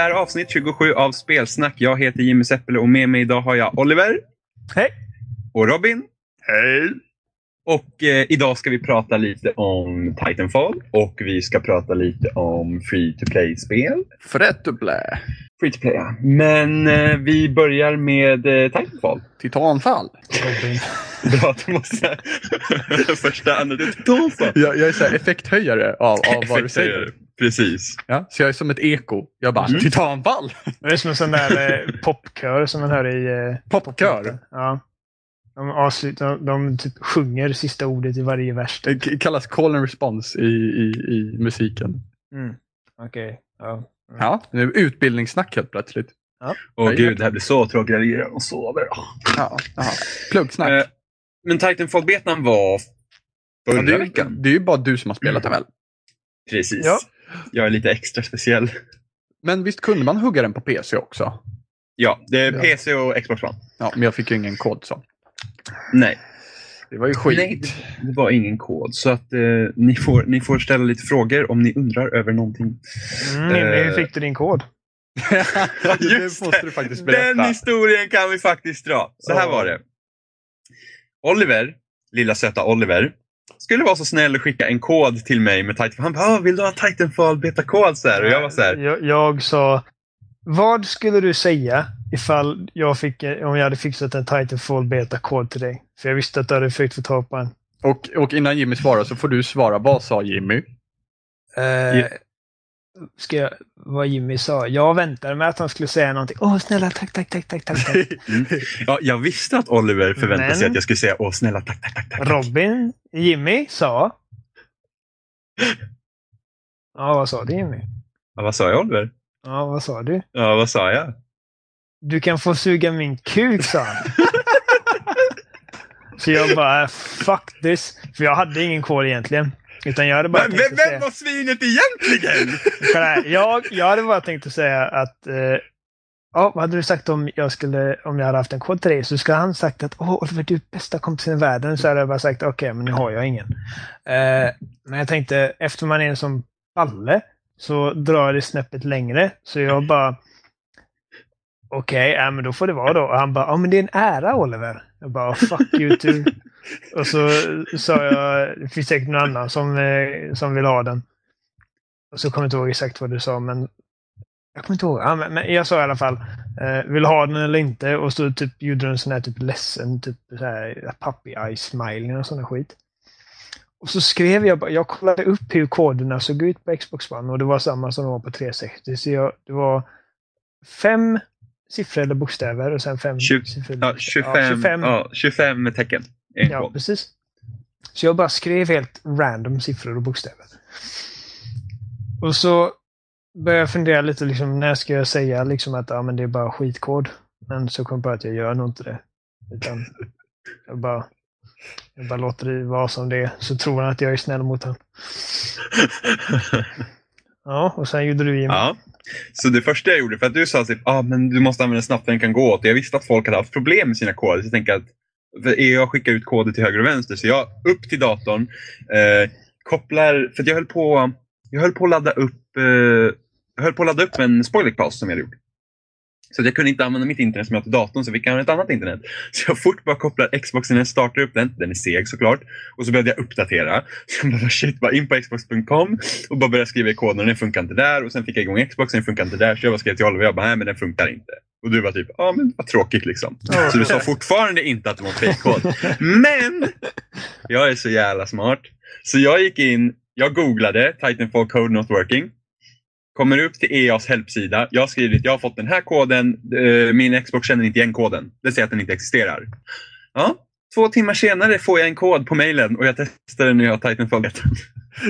Det här är avsnitt 27 av Spelsnack. Jag heter Jimmy Seppele och med mig idag har jag Oliver. Hej! Och Robin. Hej! Och eh, idag ska vi prata lite om Titanfall och vi ska prata lite om free to play-spel. Frätt och blä. Free to play, ja. Men eh, vi börjar med eh, Titanfall. Titanfall. Bra att du måste... Första andet Titanfall. Jag, jag är så här effekthöjare av, av vad du säger. Precis. Ja, så jag är som ett eko. Jag bara, Mm. titanfall! Det är som en sån där eh, popkör som man hör i... Eh, Popkör. ja. De, avslutar, de, de typ sjunger sista ordet i varje vers. Det k- kallas call and response i, i, i musiken. Mm. Okej. Ja. Ja, det är utbildningssnack helt plötsligt. Åh Ja, gud, det här blir så tråkigt. Jag ligger och sover. Ja, jaha. Pluggsnack. Eh, men Titanfall-betan var förra Ja, det, är, ju- veckan. det är ju bara du som har spelat den väl? Precis. Ja. Jag är lite extra speciell. Men visst kunde man hugga den på PC också? Ja, det är. PC och Xbox One. Ja, men jag fick ju ingen kod så. Nej, Det var ju skit. Nej, det var ingen kod. Så att eh, ni, får, ni får ställa lite frågor om ni undrar över någonting. Mm, Jimmy, hur Eh, fick du din kod? Just det. du faktiskt berätta. Den historien kan vi faktiskt dra. Så här Ja. var det. Oliver, lilla söta Oliver, skulle vara så snäll och skicka en kod till mig med Titanfall. Han bara, "Ah, vill du ha en Titanfall betakod? Så här. Och jag var så här, Jag, jag sa, vad skulle du säga ifall jag fick, om jag hade fixat en Titanfall beta-kod till dig? För jag visste att du hade försökt få tag på en. Och, och innan Jimmy svarar så får du svara. Vad sa Jimmy? Eh, ska jag, vad Jimmy sa? Jag väntade med att han skulle säga någonting. Åh, snälla, tack, tack, tack, tack, tack. tack. ja, jag visste att Oliver förväntade sig Men- att jag skulle säga, åh snälla, tack, tack, tack, tack. tack." Robin, Jimmy sa... Ja, vad sa du Jimmy? Ja, vad sa jag Oliver? Ja, vad sa du? Ja, vad sa jag? Du kan få suga min kuk, sa han. Så jag bara, fuck this. För jag hade ingen kod egentligen. Utan jag hade bara Men, vem, vem var svinet egentligen? Här, jag, jag hade bara tänkt att säga att... Eh, ja, vad hade du sagt om jag, skulle, om jag hade haft en kod till dig? Så skulle han sagt att åh, Oliver, du är bästa kompisen i världen. Så hade jag bara sagt okej, men nu har jag ingen. Eh, men jag tänkte, eftersom man är en som balle så drar jag det snäppet längre. Så jag bara... Okej, ja, men då får det vara då. Och han bara, ja men det är en ära Oliver. Jag bara, fuck you too. Och så sa jag, det finns säkert någon annan som, eh, som vill ha den. Och så kommer jag inte ihåg exakt vad du sa, men jag kommer inte ihåg. Ja, men, men jag sa i alla fall, eh, vill ha den eller inte? Och så typ gjorde du en sån här typ ledsen, typ så här puppy eye smiling och sån skit. Och så skrev jag jag kollade upp hur koderna såg ut på Xbox One och det var samma som det var på 360. Så jag, det var fem siffror eller bokstäver och sen fem Tjugo- siffror eller Ja, bokstäver. 25, ja, 25 tecken. En Ja, kod. precis. Så jag bara skrev helt random siffror och bokstäver. Och så började jag fundera lite, liksom, när ska jag säga liksom, att ja, men det är bara skitkod? Men så kom jag på att jag gör nog inte det. Utan jag bara, jag bara låter det vara som det är, så tror han att jag är snäll mot honom. Ja, och sen gjorde du Jimmy. Ja. Så det första jag gjorde, för att du sa typ, ah, men du måste använda snabbt den kan gå åt. Jag visste att folk hade haft problem med sina koder. Så jag tänkte att för jag skickar ut koder till höger och vänster. Så jag upp till datorn, eh, kopplar, för att jag höll på, jag höll på att ladda upp, eh, jag höll på att ladda upp en spoilerpaus som jag hade gjort. Så att jag kunde inte använda mitt internet som jag har till datorn, så vi kan använda ett annat internet. Så jag fort bara kopplar Xboxen, jag startar upp den, den är seg såklart. Och så började jag uppdatera. Så jag bara shit, bara in på xbox.com och bara började skriva i koden och den funkar inte där. Och sen fick jag igång Xboxen, den funkar inte där. Så jag bara skrev till Oliver, jag bara, nej men den funkar inte. Och du var typ, ja men vad tråkigt liksom. Så du sa fortfarande inte att det var en fejkkod. Men! Jag är så jävla smart. Så jag gick in, jag googlade Titanfall Code Not Working. Kommer upp till EAs helpsida. Jag har skrivit, jag har fått den här koden. eh, Min Xbox känner inte igen koden. Det säger att den inte existerar. Ja, två timmar senare får jag en kod på mailen och jag testar den när jag har Titanfall.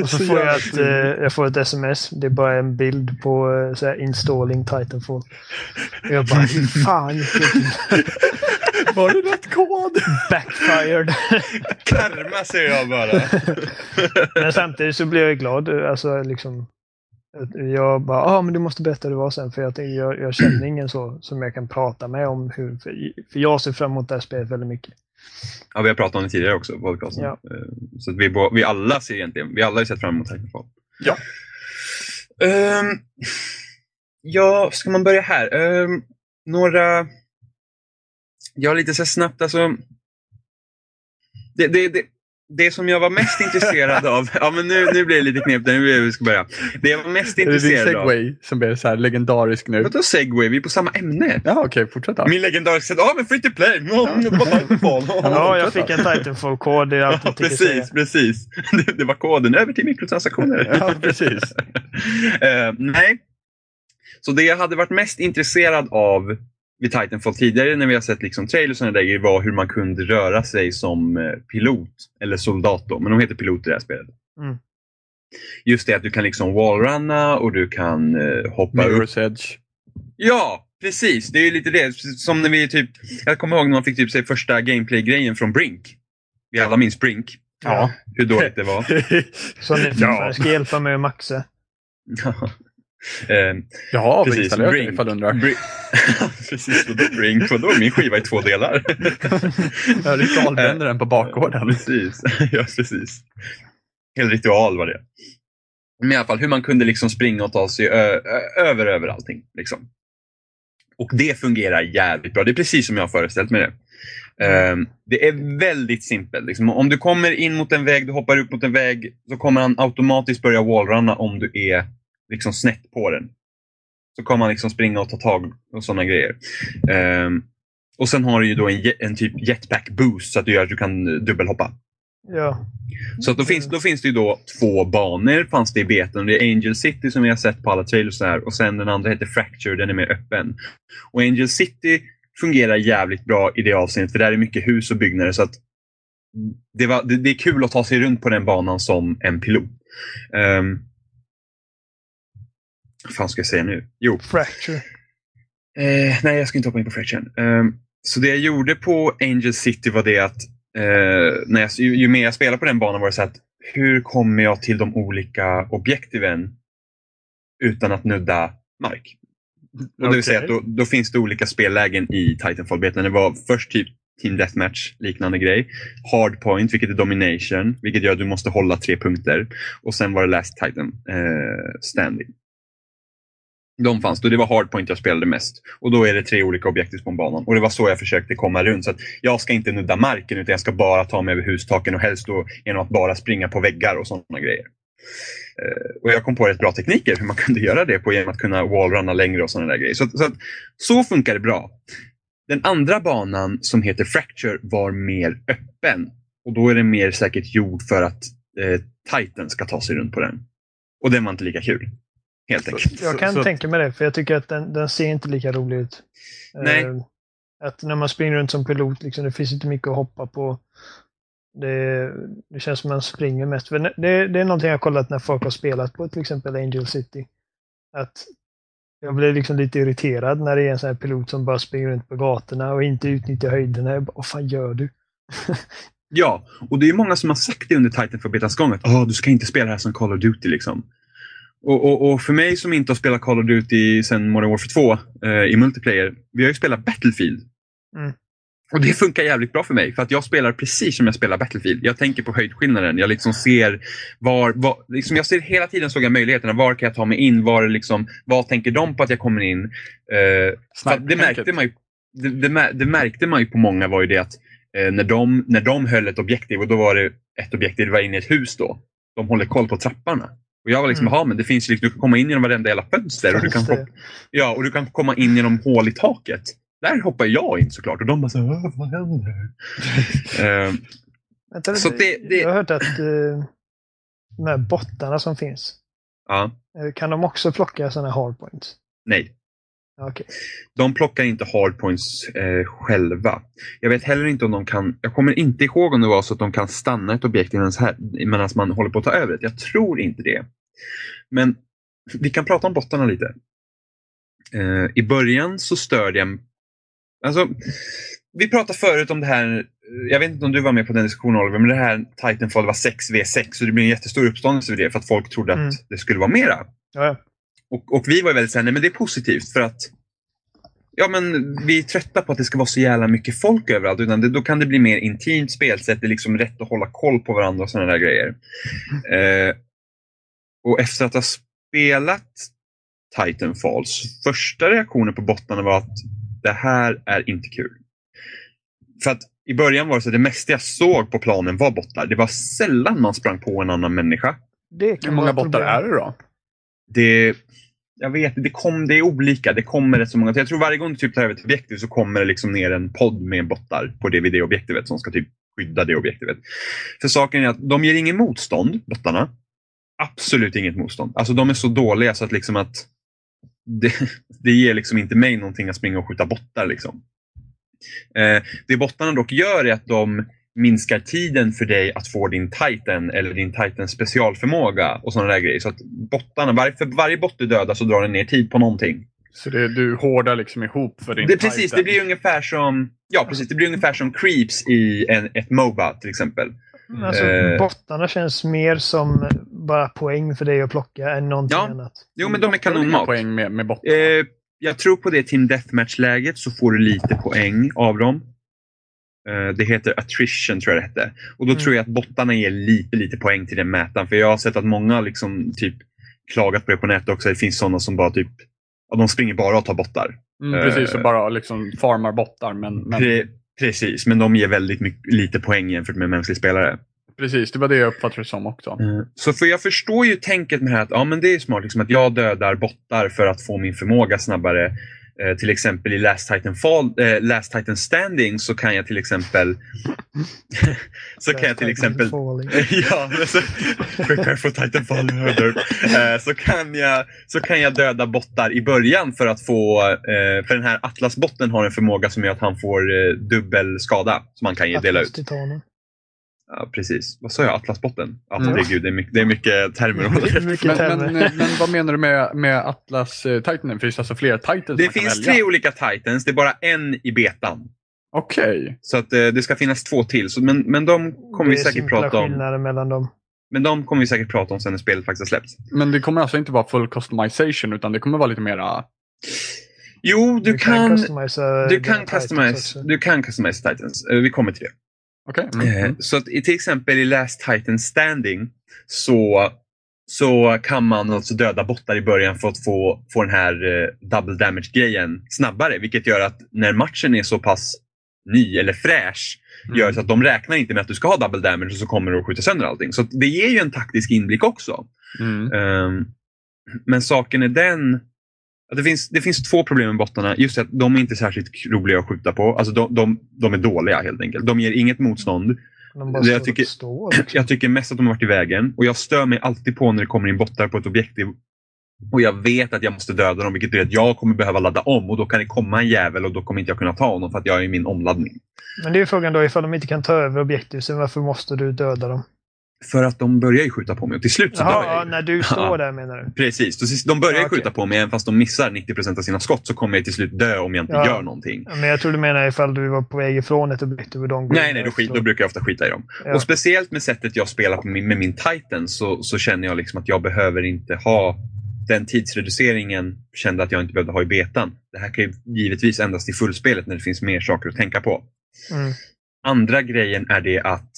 Och så Så får jag ett, eh, jag får ett sms. Det är bara en bild på eh, så här, installing Titanfall. Och jag bara, fan? Var det rätt kod? Backfired. Karma säger jag bara. Men samtidigt så blev jag glad. Alltså liksom. Jag bara, ja ah, men du måste berätta hur det var sen. För jag, jag, jag känner ingen så som jag kan prata med om hur. För, för jag ser fram emot det här spelet väldigt mycket. Ja, vi har pratat om det tidigare också på podcasten. Ja. Eh, Så att vi, vi alla ser egentligen, vi alla har sett fram emot Titanfall. Ja. Ehm, ja, ska man börja här? Ehm, några... Ja, lite så snabbt alltså. Det, det, det, det som jag var mest intresserad av, ja men nu, nu blir det lite knepigt, nu blir det, vi ska börja. Det jag var mest Är det din intresserad av. segway som blir så här legendarisk nu? Vadå segway? Vi är på samma ämne. Ja, okej, fortsätt då. Min legendariska, ja men free to play. Det Titanfall. Ja, jag fick en Titanfall-kod. Det är Ja, precis, precis. Det, det var koden över till mikrotransaktioner. Ja, precis. Eh, nej. Så det jag hade varit mest intresserad av vid Titanfall tidigare när vi har sett liksom trailers och sådana grejer var hur man kunde röra sig som eh, pilot eller soldat då, men de heter pilot i det här spelet. Mm. Just det att du kan liksom wallrunna och du kan eh, hoppa upp. Mirror's Edge. Ja, precis. Det är ju lite det. Som när vi typ, jag kommer ihåg när man fick typ se första gameplay-grejen från Brink. Vi alla minns Brink. Ja. Hur dåligt det var. Så ni Ja. ska hjälpa mig att maxa. Eh, Jag har avinstallerat den ifall du undrar. Bri- Precis, vadå Brink? Vadå? Min skiva är två delar. Jag ritualbrände den på bakgården. Precis. ja, precis. Hel ritual var det. Men i alla fall hur man kunde liksom springa och ta sig över över allting. Liksom. Och det fungerar jävligt bra. Det är precis som jag har föreställt mig det. Ehm, det är väldigt simpelt. Liksom. Om du kommer in mot en väg, du hoppar upp mot en väg, så kommer han automatiskt börja wallrunna om du är liksom snett på den. Så kommer han liksom springa och ta tag och sådana grejer. Ehm, och sen har du ju då en, en typ jetpack boost så att du gör att du kan eh, dubbelhoppa. Ja. Så att då, finns, då finns det ju då två banor, fanns det i betan. Det är Angel City som vi har sett på alla trailers här och sen den andra heter Fracture, den är mer öppen. Och Angel City fungerar jävligt bra i det avseendet för där är mycket hus och byggnader så att det, var, det, det är kul att ta sig runt på den banan som en pilot. Um, vad fan ska jag säga nu? Jo, Fracture. Eh, nej, jag ska inte hoppa in på Fraction. Ehm, så det jag gjorde på Angel City var det att eh, när jag, ju, ju mer jag spelade på den banan var det så att hur kommer jag till de olika objektiven utan att nudda mark? Och det vill säga att då, då finns det olika spellägen i Titanfall-betan. Det var först typ Team Deathmatch liknande grej. Hardpoint, vilket är Domination, vilket gör att du måste hålla tre punkter. Och sen var det Last Titan eh, Standing. De fanns, då det var hardpoint jag spelade mest. Och då är det tre olika objektiv på banan. Och det var så jag försökte komma runt. Så att jag ska inte nudda marken utan jag ska bara ta mig över hustaken och helst då genom att bara springa på väggar och sådana grejer. Eh, och jag kom på rätt bra tekniker hur man kunde göra det på genom att kunna wallrunna längre och sådana där grejer. Så, så, att, så funkar det bra. Den andra banan som heter Fracture var mer öppen. Och då är den mer säkert gjord för att eh, Titan ska ta sig runt på den. Och den var inte lika kul. Helt enkelt. Jag kan så- tänka mig det, för jag tycker att den, den ser inte lika rolig ut. Nej. Eh, att när man springer runt som pilot, liksom, det finns inte mycket att hoppa på. Det, det känns som man springer mest. För det, det är någonting jag har kollat när folk har spelat på till exempel Angel City. Att jag blir liksom lite irriterad när det är en sån här pilot som bara springer runt på gatorna och inte utnyttjar höjderna. Jag bara, vad fan gör du? Ja, och det är många som har sagt det under Titanfall-betans gång att "Åh, du ska inte spela det här som Call of Duty. Liksom. Och, och, och för mig som inte har spelat Call of Duty sedan Modern Warfare 2 eh, i multiplayer, vi har ju spelat Battlefield. Mm. Och det funkar jävligt bra för mig för att jag spelar precis som jag spelar Battlefield. Jag tänker på höjdskillnaden. Jag liksom ser var, var liksom jag ser hela tiden såg jag möjligheterna. Var kan jag ta mig in? Var liksom, vad tänker de på att jag kommer in? Eh, det, märkte man ju, det, det, det märkte man ju på många var ju det att eh, när, de, när de höll ett objektiv och då var det ett objektiv, det var inne i ett hus då. De håller koll på trapparna. Och jag var liksom, Mm. men det finns liksom, du kan komma in genom varenda jävla fönster och du kan, hoppa, ja, och du kan komma in genom hål i taket. Där hoppar jag in såklart och de bara så här, "Åh, vad händer? Eh, Vänta, Så det- det- Jag har hört att eh, de här bottarna som finns, eh, kan de också plocka sådana hardpoints? nej. Okej. De plockar inte hardpoints eh, själva. Jag vet heller inte om de kan, jag kommer inte ihåg om det var så att de kan stanna ett objekt medan man håller på att ta över det. Jag tror inte det. Men vi kan prata om bottarna lite. Eh, I början så störde jag Alltså, vi pratade förut om det här, jag vet inte om du var med på den diskussionen Oliver, men det här Titanfall var 6v6 och det blev en jättestor uppståndelse vid det för att folk trodde Mm. att det skulle vara mera. Ja, ja. Och, och vi var väldigt såhär, nej men det är positivt för att Ja men vi är trötta på att det ska vara så jävla mycket folk överallt. Utan det, då kan det bli mer intimt spelsätt. Det är liksom rätt att hålla koll på varandra och sådana där grejer. Eh, och efter att ha spelat Titanfalls. Första reaktionen på bottarna var att det här är inte kul. För att i början var det så att det mesta jag såg på planen var bottar. Det var sällan man sprang på en annan människa. Det kan Hur många bottar problem. är det då? Det, jag vet det, kom, det är olika. Det kommer rätt så många. Jag tror varje gång du typ tar över ett objektiv så kommer det liksom ner en podd med bottar på dvd-objektivet, som ska typ skydda det objektivet. För saken är att de ger ingen motstånd, bottarna. Absolut inget motstånd. Alltså de är så dåliga så att liksom att det, det ger liksom inte mig någonting att springa och skjuta bottar. Liksom. Eh, det bottarna dock gör är att de minskar tiden för dig att få din titan eller din titan specialförmåga och sådana där grejer. Så att bottarna, var, för varje bot du dödar så drar den ner tid på någonting. Så det, du hårdar liksom ihop för din Det, precis, Titan. det blir ungefär som Ja, precis. Det blir ungefär som creeps i en, ett Moba till exempel. Alltså, Eh. Bottarna känns mer som bara poäng för dig att plocka än någonting Ja. annat. Jo, men de är kanonmat. poäng med, med bottarna. Eh, jag tror på det Team Deathmatch-läget så får du lite poäng av dem. Eh, det heter attrition tror jag det hette. Och då Mm. tror jag att bottarna ger lite, lite poäng till den mätaren. För jag har sett att många liksom typ klagat på det på nätet också. Det finns sådana som bara typ de springer bara och tar bottar. Mm, precis, eh, och bara liksom farmar bottar. Men, men Pre- precis, men de ger väldigt mycket, lite poäng jämfört med mänsklig spelare. precis, det var det jag uppfattade det som också. Eh, Så för jag förstår ju tänket med det här att ja, men det är smart liksom att jag dödar bottar för att få min förmåga snabbare. Eh, till exempel i Last Titan, Fall, eh, Last Titan Standing så kan jag till exempel så kan jag till exempel ja, så, prepare for Titanfall murder. Eh, så, kan jag, så kan jag döda bottar i början för att få, eh, för den här Atlas-botten har en förmåga som gör att han får eh, dubbel skada som han kan ge, dela ut. Ja, precis. Vad sa jag? Atlasbotten? Ja, Mm. herregud, det, är mycket, det är mycket termer. Mycket Men, termer. men, men vad menar du med, med Atlas eh? Finns det alltså fler Titans Det kan finns tre olika Titans, det är bara en i betan. Okej. Så att eh, det ska finnas två till. Så, men, men de kommer vi det är säkert prata om. skillnader mellan dem. Men de kommer vi säkert prata om sen när spelet faktiskt har släppts. Men det kommer alltså inte vara full customization utan det kommer vara lite mera... Jo, du, kan, customisa du kan customize, du kan customize Titans. Eh, Vi kommer till det. Mm. Eh, Mm. Så att i, till exempel i Last Titan Standing så, så kan man alltså döda bottar i början för att få, få den här eh, double damage-grejen snabbare. Vilket gör att när matchen är så pass ny eller fräsch gör så att de räknar inte med att du ska ha double damage och så kommer du att skjuta sönder allting. Så att det ger ju en taktisk inblick också. Mm. Ehm, men saken är den det finns, det finns två problem med bottarna. Just att de är inte särskilt roliga att skjuta på. Alltså de, de, de är dåliga helt enkelt. De ger inget motstånd. Det jag tycker-. Jag tycker mest att de har varit i vägen. Och jag stör mig alltid på när det kommer in bottar på ett objektiv. Och jag vet att jag måste döda dem, vilket betyder att jag kommer behöva ladda om. Och då kan det komma en jävel och då kommer inte jag kunna ta honom för att jag är i min omladdning. Men det är frågan då ifall de inte kan ta över objektiven, varför måste du döda dem? För att de börjar ju skjuta på mig och till slut så dör Jaha, jag ja, när du står där menar du? Precis, de börjar ju Ja, skjuta på mig även fast de missar 90% av sina skott så kommer jag till slut dö om jag inte Ja. gör någonting. Men jag tror du menar ifall du var på väg ifrån ett objektiv och de går Nej, nej, då, skit, då brukar jag ofta skita i dem. Ja. Och speciellt med sättet jag spelar på min, med min Titan så, så känner jag liksom att jag behöver inte ha den tidsreduceringen kände att jag inte behövde ha i betan. Det här kan ju givetvis endast i fullspelet när det finns mer saker att tänka på. Mm. Andra grejen är det att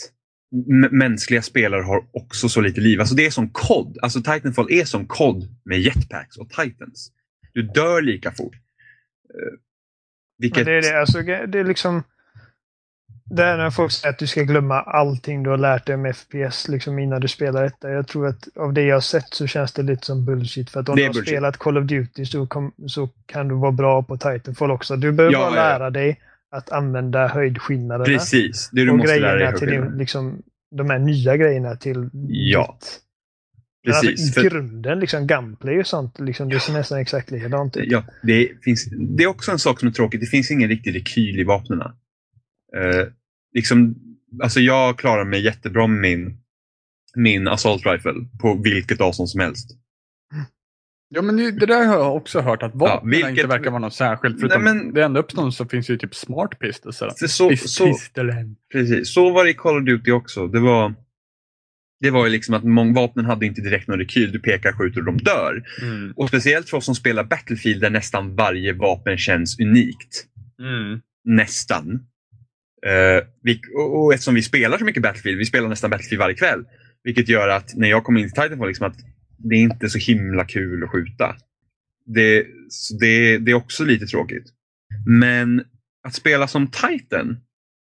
mänskliga spelare har också så lite liv. Alltså det är som kod. Alltså Titanfall är som kod med jetpacks och Titans. Du dör lika fort. Eh, vilket... Det är det, alltså, det är liksom... Det är när folk säger att du ska glömma allting du har lärt dig om FPS liksom innan du spelar detta. Jag tror att av det jag har sett så känns det lite som bullshit. För att om du har bullshit. spelat Call of Duty så, kom, så kan du vara bra på Titanfall också. Du behöver Ja, bara ja, ja. lära dig att använda höjdskillnaderna. Precis, det du och måste lära dig. till din, liksom, de här nya grejerna till Ja, ditt. Men Precis. Alltså, I för- grunden, liksom gameplay och sånt, liksom, det ser nästan exakt likadant ut. Ja, det, finns, det är också en sak som är tråkigt. Det finns ingen riktig rekyl i vapnen. Eh, liksom, alltså jag klarar mig jättebra med min, min assault rifle på vilket avstånd som helst. Ja, men det, där har jag också hört att vapnen vilket- inte verkar vara något särskilt. Förutom Nej, men- det enda uppstånd så finns ju typ smart pistols. så, Pist- så, precis, så var det i Call of Duty också. Det var, det var ju liksom att många vapnen hade inte direkt någon rekyl. Du pekar, skjuter och de dör. Mm. Och speciellt för oss som spelar Battlefield där nästan varje vapen känns unikt. Mm. Nästan. Eh, vi, och, och eftersom vi spelar så mycket Battlefield, vi spelar nästan Battlefield varje kväll. Vilket gör att när jag kommer in till Titanfall, liksom att det är inte så himla kul att skjuta. Det, så det, det är också lite tråkigt. Men att spela som Titan,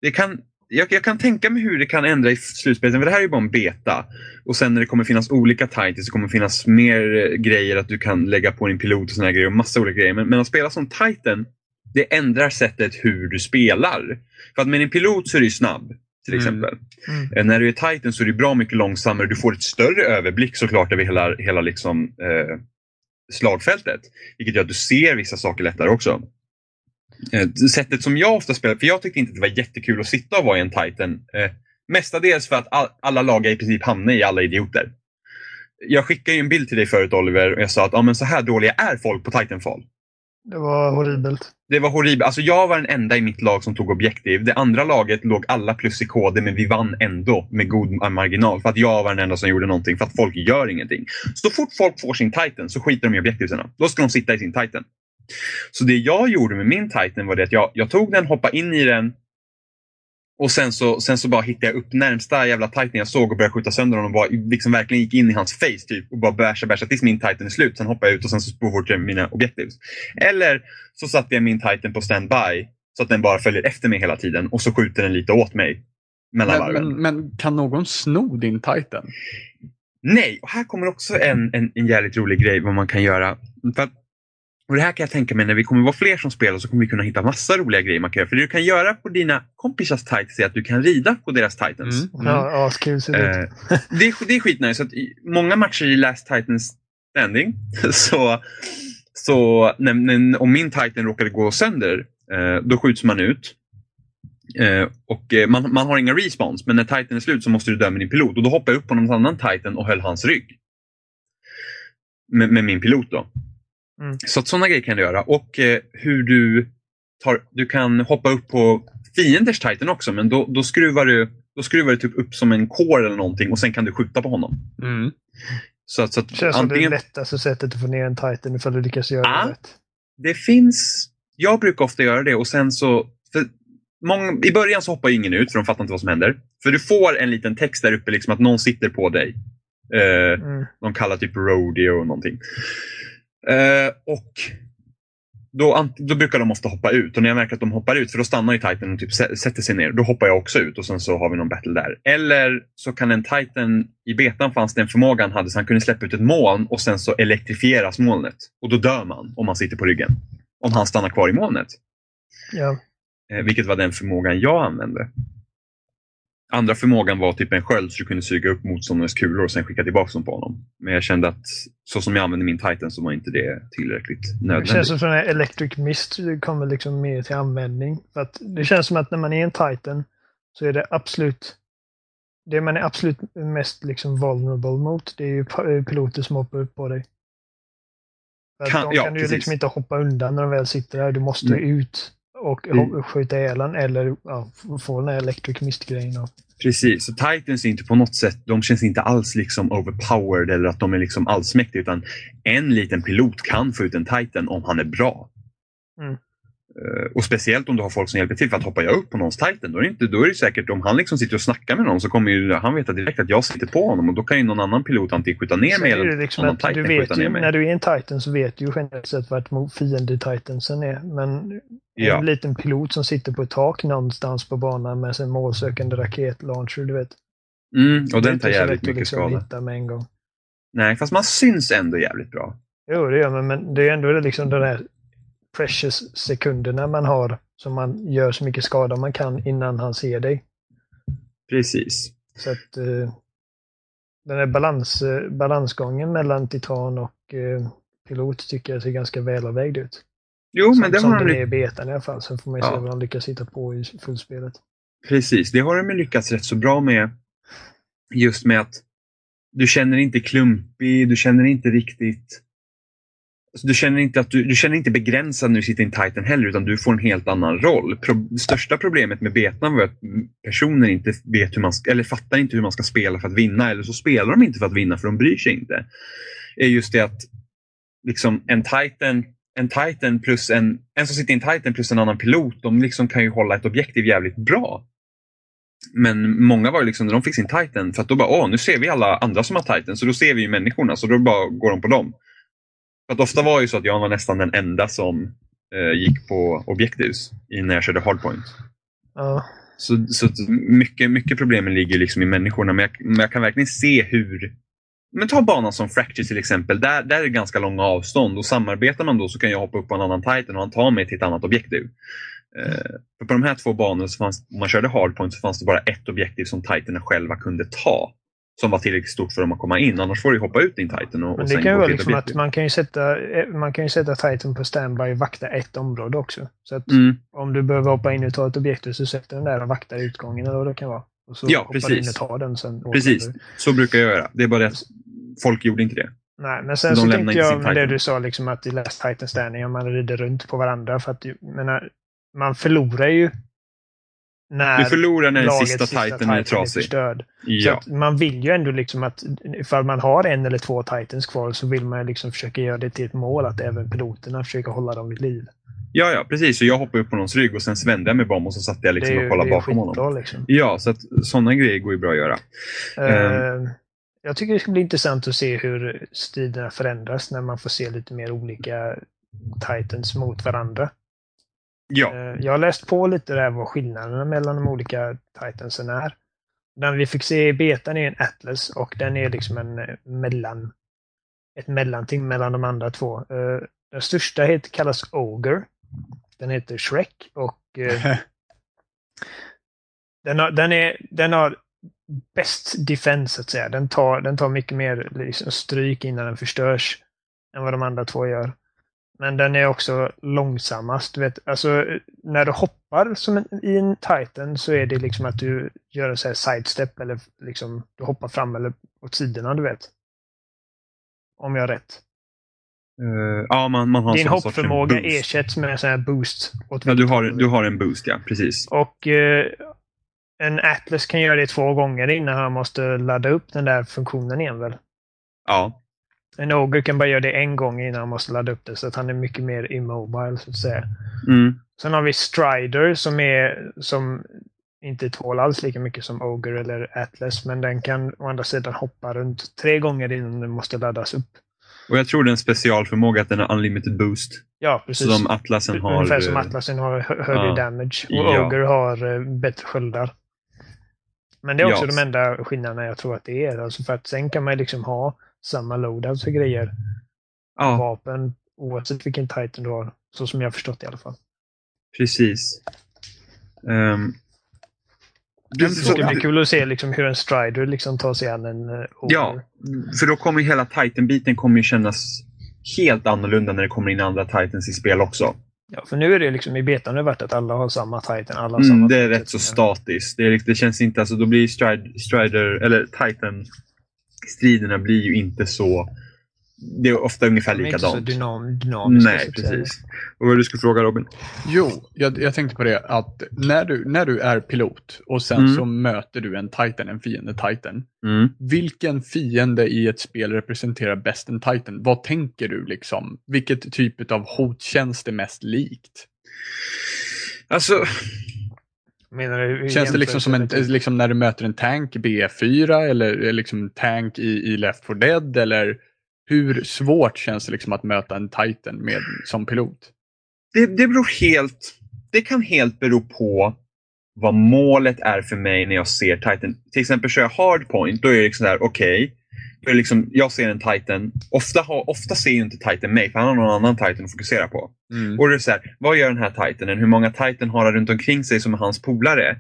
det kan, jag, jag kan tänka mig hur det kan ändra i slutspelet. För det här är ju bara en beta. Och sen när det kommer finnas olika Titans så kommer det finnas mer eh, grejer att du kan lägga på din pilot och såna här grejer. Och massa olika grejer. Men, men att spela som Titan, det ändrar sättet hur du spelar. För att med din pilot så är du snabb. Till Mm. exempel. Mm. Eh, När du är Titan så är det bra mycket långsammare. Du får ett större överblick såklart över hela, hela liksom, eh, slagfältet. Vilket gör att du ser vissa saker lättare också. Eh, sättet som jag ofta spelar, för jag tyckte inte att det var jättekul att sitta och vara i en Titan. Eh, mestadels för att all, alla lag i princip hamnar i alla idioter. Jag skickade ju en bild till dig förut Oliver och jag sa att ah, men så här dåliga är folk på Titanfall. Det var horribelt. Det var horribelt. Alltså jag var den enda i mitt lag som tog objektiv. Det andra laget låg alla plus i KD men vi vann ändå med god marginal. För att jag var den enda som gjorde någonting. För att folk gör ingenting. Så fort folk får sin Titan så skiter de i objektiven. Då ska de sitta i sin Titan. Så det jag gjorde med min Titan var det att jag, jag tog den, hoppade in i den och sen så, sen så bara hittade jag upp närmsta jävla Titan jag såg och började skjuta sönder honom och bara, liksom verkligen gick in i hans face typ och bara bärsa bärsa tills min Titan är slut. Sen hoppade jag ut och sen så fortsatte jag mina objektiv. Eller så satte jag min Titan på standby så att den bara följer efter mig hela tiden och så skjuter den lite åt mig mellan Men, varven. men, men kan någon sno din Titan? Nej, och här kommer också en, en, en jävligt rolig grej vad man kan göra. För och det här kan jag tänka mig när vi kommer vara fler som spelar så kommer vi kunna hitta massa roliga grejer man kan göra. För det du kan göra på dina kompisars Titans är att du kan rida på deras Titans. Mm, mm. Ja, askul ser det ut. Eh, det, är, det är skitnice. Så att i många matcher i Last Titans Standing så, så när, när, om min Titan råkade gå sönder eh, då skjuts man ut. Eh, och eh, man, man har inga respawns men när Titan är slut så måste du döma din pilot och då hoppade jag upp på någon annan Titan och höll hans rygg. Med, med min pilot då. Mm. Så att sådana grejer kan du göra och eh, hur du tar, du kan hoppa upp på fienders Titan också men då, då skruvar du då skruvar du typ upp som en core eller någonting och sen kan du skjuta på honom. Mm. Så att, så att Det känns som det antingen, lättaste sättet att få ner en Titan ifall du lyckas göra Ja. det rätt. det finns, jag brukar ofta göra det och sen så, många, i början så hoppar ingen ut för de fattar inte vad som händer. För du får en liten text där uppe liksom att någon sitter på dig. Eh, Mm. de kallar typ rodeo och någonting. Eh, och då, då brukar de ofta hoppa ut och när jag märker att de hoppar ut, för då stannar ju Titan och typ sä- sätter sig ner, då hoppar jag också ut och sen så har vi någon battle där. Eller så kan en Titan, i betan fanns det en förmåga han hade så han kunde släppa ut ett moln och sen så elektrifieras molnet. Och då dör man om man sitter på ryggen. Om han stannar kvar i molnet. Ja. Eh, vilket var den förmågan jag använde. Andra förmågan var typ en sköld så du kunde suga upp motståndarens kulor och sen skicka tillbaka dem på honom. Men jag kände att så som jag använde min Titan så var inte det tillräckligt Det nödvändigt. känns som att den här Electric Mist kommer liksom mer till användning. För att det känns som att när man är en Titan så är det absolut det man är absolut mest liksom vulnerable mot, det är ju piloter som hoppar upp på dig. För Kan- de ja, kan du ju liksom inte hoppa undan när de väl sitter där. Du måste ju ut och Mm. skjuta ihjäl eller ja, få den här Electric Mist-grejen. Precis, så Titans är inte på något sätt, de känns inte alls liksom overpowered eller att de är liksom allsmäktiga utan en liten pilot kan få ut en Titan om han är bra. Mm. Eh, och speciellt om du har folk som hjälper till för att hoppa jag upp på någons Titan då är det, inte, då är det säkert om han liksom sitter och snackar med någon så kommer ju han veta direkt att jag sitter på honom och då kan ju någon annan pilot antingen skjuta ner mig eller liksom någon att Titan skjuta vet ner ju, mig. när du är en Titan så vet du ju generellt sett vart fiende-Titansen är. Men en Ja. liten pilot som sitter på ett tak någonstans på banan med sin målsökande raketlauncher, du vet. Mm, och den tar jävligt mycket liksom skada. hitta med en gång. Nej, fast man syns ändå jävligt bra. Jo, det gör man, men det är ändå liksom de där precious sekunderna man har som man gör så mycket skada man kan innan han ser dig. Precis. Så att eh, den här balans, eh, balansgången mellan titan och eh, pilot tycker jag ser ganska välavvägd ut. Jo, som men det som har de den ly- är i betan i alla fall. Sen får man ju se Ja. vad de lyckas hitta på i fullspelet. Precis, det har de lyckats rätt så bra med. Just med att du känner inte klumpig, du känner inte riktigt alltså, du känner inte att du, du känner inte begränsad när du sitter i en Titan heller utan du får en helt annan roll. Pro, det största problemet med betan var att personer inte vet hur man ska, eller fattar inte hur man ska spela för att vinna eller så spelar de inte för att vinna för de bryr sig inte. Är just det att liksom en Titan en Titan plus en, en som sitter i en Titan plus en annan pilot, de liksom kan ju hålla ett objektiv jävligt bra. Men många var ju liksom när de fick sin Titan, för att då bara åh, nu ser vi alla andra som har Titan, så då ser vi ju människorna, så då bara går de på dem. För att ofta var ju så att jag var nästan den enda som eh, gick på objectives i- när jag körde hardpoint. Ja. Så, så mycket, mycket problemen ligger liksom i människorna, men jag, men jag kan verkligen se hur... Men ta banan som Fracture till exempel. Där, där är det ganska långa avstånd och samarbetar man då så kan jag hoppa upp på en annan Titan och han tar mig till ett annat objektiv. Eh, på de här två banorna, så fanns, om man körde hardpoint, så fanns det bara ett objektiv som Titanerna själva kunde ta. Som var tillräckligt stort för dem att komma in. Annars får du hoppa ut din Titan och, Men och det sen kan vara liksom att man kan ju sätta, eh, man kan ju sätta Titan på standby och vakta ett område också. Så att Mm. om du behöver hoppa in och ta ett objektiv så sätter den där och vaktar utgången eller vad det kan vara. Och så Ja, precis. in och tar den sen. Precis, så brukar jag göra. Det är bara det att folk gjorde inte det. Nej, men sen så lämnar tänkte jag med det du sa liksom att i Last Titan Standing, man rider runt på varandra. För att menar, man förlorar ju när Du förlorar när den lagets sista Titan är trasig. förstörd. Så Ja, man vill ju ändå liksom att ifall man har en eller två Titans kvar så vill man liksom försöka göra det till ett mål att även piloterna försöker hålla dem vid liv. Ja, ja precis. Så jag hoppade upp på någons rygg och sen vände jag mig om och så satt jag liksom är och ju, kollade ju bakom honom. liksom. Ja, så att sådana grejer går ju bra att göra. Ehm. Eh, jag tycker det ska bli intressant att se hur striderna förändras när man får se lite mer olika Titans mot varandra. Ja, Eh, Jag har läst på lite där vad skillnaderna mellan de olika Titansen är. Den vi fick se i betan är en Atlas och den är liksom en eh, mellan ett mellanting mellan de andra två. Den största heter, kallas Ogre. Den heter Shrek och eh, den, har, den, är, den har bäst defense så att säga. Den tar, den tar mycket mer liksom, stryk innan den förstörs än vad de andra två gör. Men den är också långsammast. Du vet, alltså, när du hoppar som en, i en Titan så är det liksom att du gör en så här sidestep eller liksom du hoppar fram eller åt sidorna, du vet. Om jag har rätt. Eh, ja man, man har Din hoppförmåga ersätts med en sån här boost. Ja, du har, du har en boost, ja. Precis. Och eh, en Atlas kan göra det två gånger innan han måste ladda upp den där funktionen igen väl? Ja. En Ogre kan bara göra det en gång innan han måste ladda upp det så att han är mycket mer immobile så att säga. Mm. Sen har vi Strider som är som inte tål alls lika mycket som Ogre eller Atlas men den kan å andra sidan hoppa runt tre gånger innan den måste laddas upp. Och jag tror det är en specialförmåga att den har unlimited boost. Ja, precis. som Atlasen har... Ungefär som eh, Atlasen har hö- högre ja. damage och Ja. Ogre har eh, bättre sköldar. Men det är också Ja. de enda skillnaderna jag tror att det är. Alltså för att sen kan man liksom ha samma loadouts och grejer. Ja, Vapen oavsett vilken titan du har. Så som jag har förstått i alla fall. precis. Um, Det ska bli kul att se liksom hur en strider liksom tar sig an en uh. Ja, för då kommer hela Titan-biten kommer ju kännas helt annorlunda när det kommer in andra Titans i spel också. Ja, för nu är det liksom i betan har det varit att alla har samma titan. Alla har Mm, samma det är rätt så statiskt. Det, är, det känns inte, alltså då blir Stride, Strider, eller Titan-striderna blir ju inte så... Det är ofta ungefär De är inte så likadant. dynam dynamiska. Nej, precis. Och vad du skulle fråga Robin? Jo, jag, jag tänkte på det att när du, när du är pilot och sen Mm. så möter du en Titan, en fiende Titan. Mm. Vilken fiende i ett spel representerar bäst en Titan? Vad tänker du liksom? Vilket typ av hot känns det mest likt? Alltså, Menar du, Känns det liksom som en, liksom när du möter en tank B4 eller liksom tank i, i Left 4 Dead eller hur svårt känns det liksom att möta en Titan med, som pilot? det, det beror helt... Det kan helt bero på vad målet är för mig när jag ser Titan. Till exempel kör jag hardpoint, då är det liksom där, okej. då är det liksom, jag ser en Titan. Ofta, har, ofta ser ju inte Titan mig, för han har någon annan Titan att fokusera på. Mm. Och det är så här, vad gör den här Titanen? Hur många Titan har han runt omkring sig som är hans polare?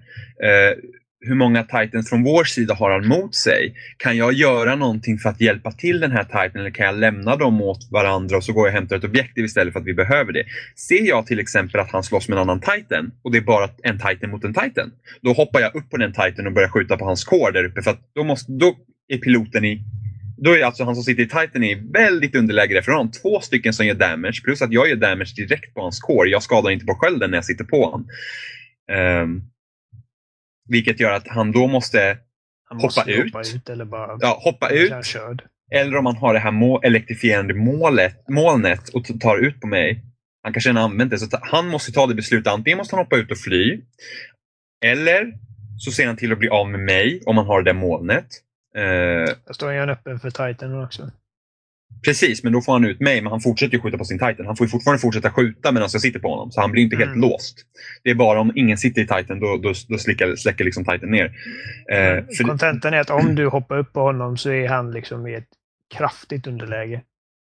Eh, hur många Titans från vår sida har han mot sig? Kan jag göra någonting för att hjälpa till den här Titan eller kan jag lämna dem åt varandra och så går jag och hämtar ett objektiv istället för att vi behöver det? Ser jag till exempel att han slåss med en annan Titan och det är bara en Titan mot en Titan, då hoppar jag upp på den Titan och börjar skjuta på hans core där uppe för att då, måste, då är piloten i då är alltså han som sitter i Titan i väldigt underläge där, för han har två stycken som gör damage, plus att jag gör damage direkt på hans core. Jag skadar inte på skölden när jag sitter på honom. Um, vilket gör att han då måste Han måste hoppa ut. hoppa ut eller bara ja, hoppa ut, eller om han har det här må- elektrifierande målet, molnet och tar ut på mig. Han kanske redan använt det, så han måste ta det beslutet. Antingen måste han hoppa ut och fly, eller så ser han till att bli av med mig om han har det där molnet. Jag står ju öppen för Titan också. Precis, men då får han ut mig, men han fortsätter ju skjuta på sin Titan. Han får fortfarande fortsätta skjuta medan jag sitter på honom, så han blir inte helt Mm. låst. Det är bara om ingen sitter i Titan, då, då, då släcker, släcker liksom Titan ner. Eh, för, Kontentan är att om du hoppar upp på honom så är han liksom i ett kraftigt underläge.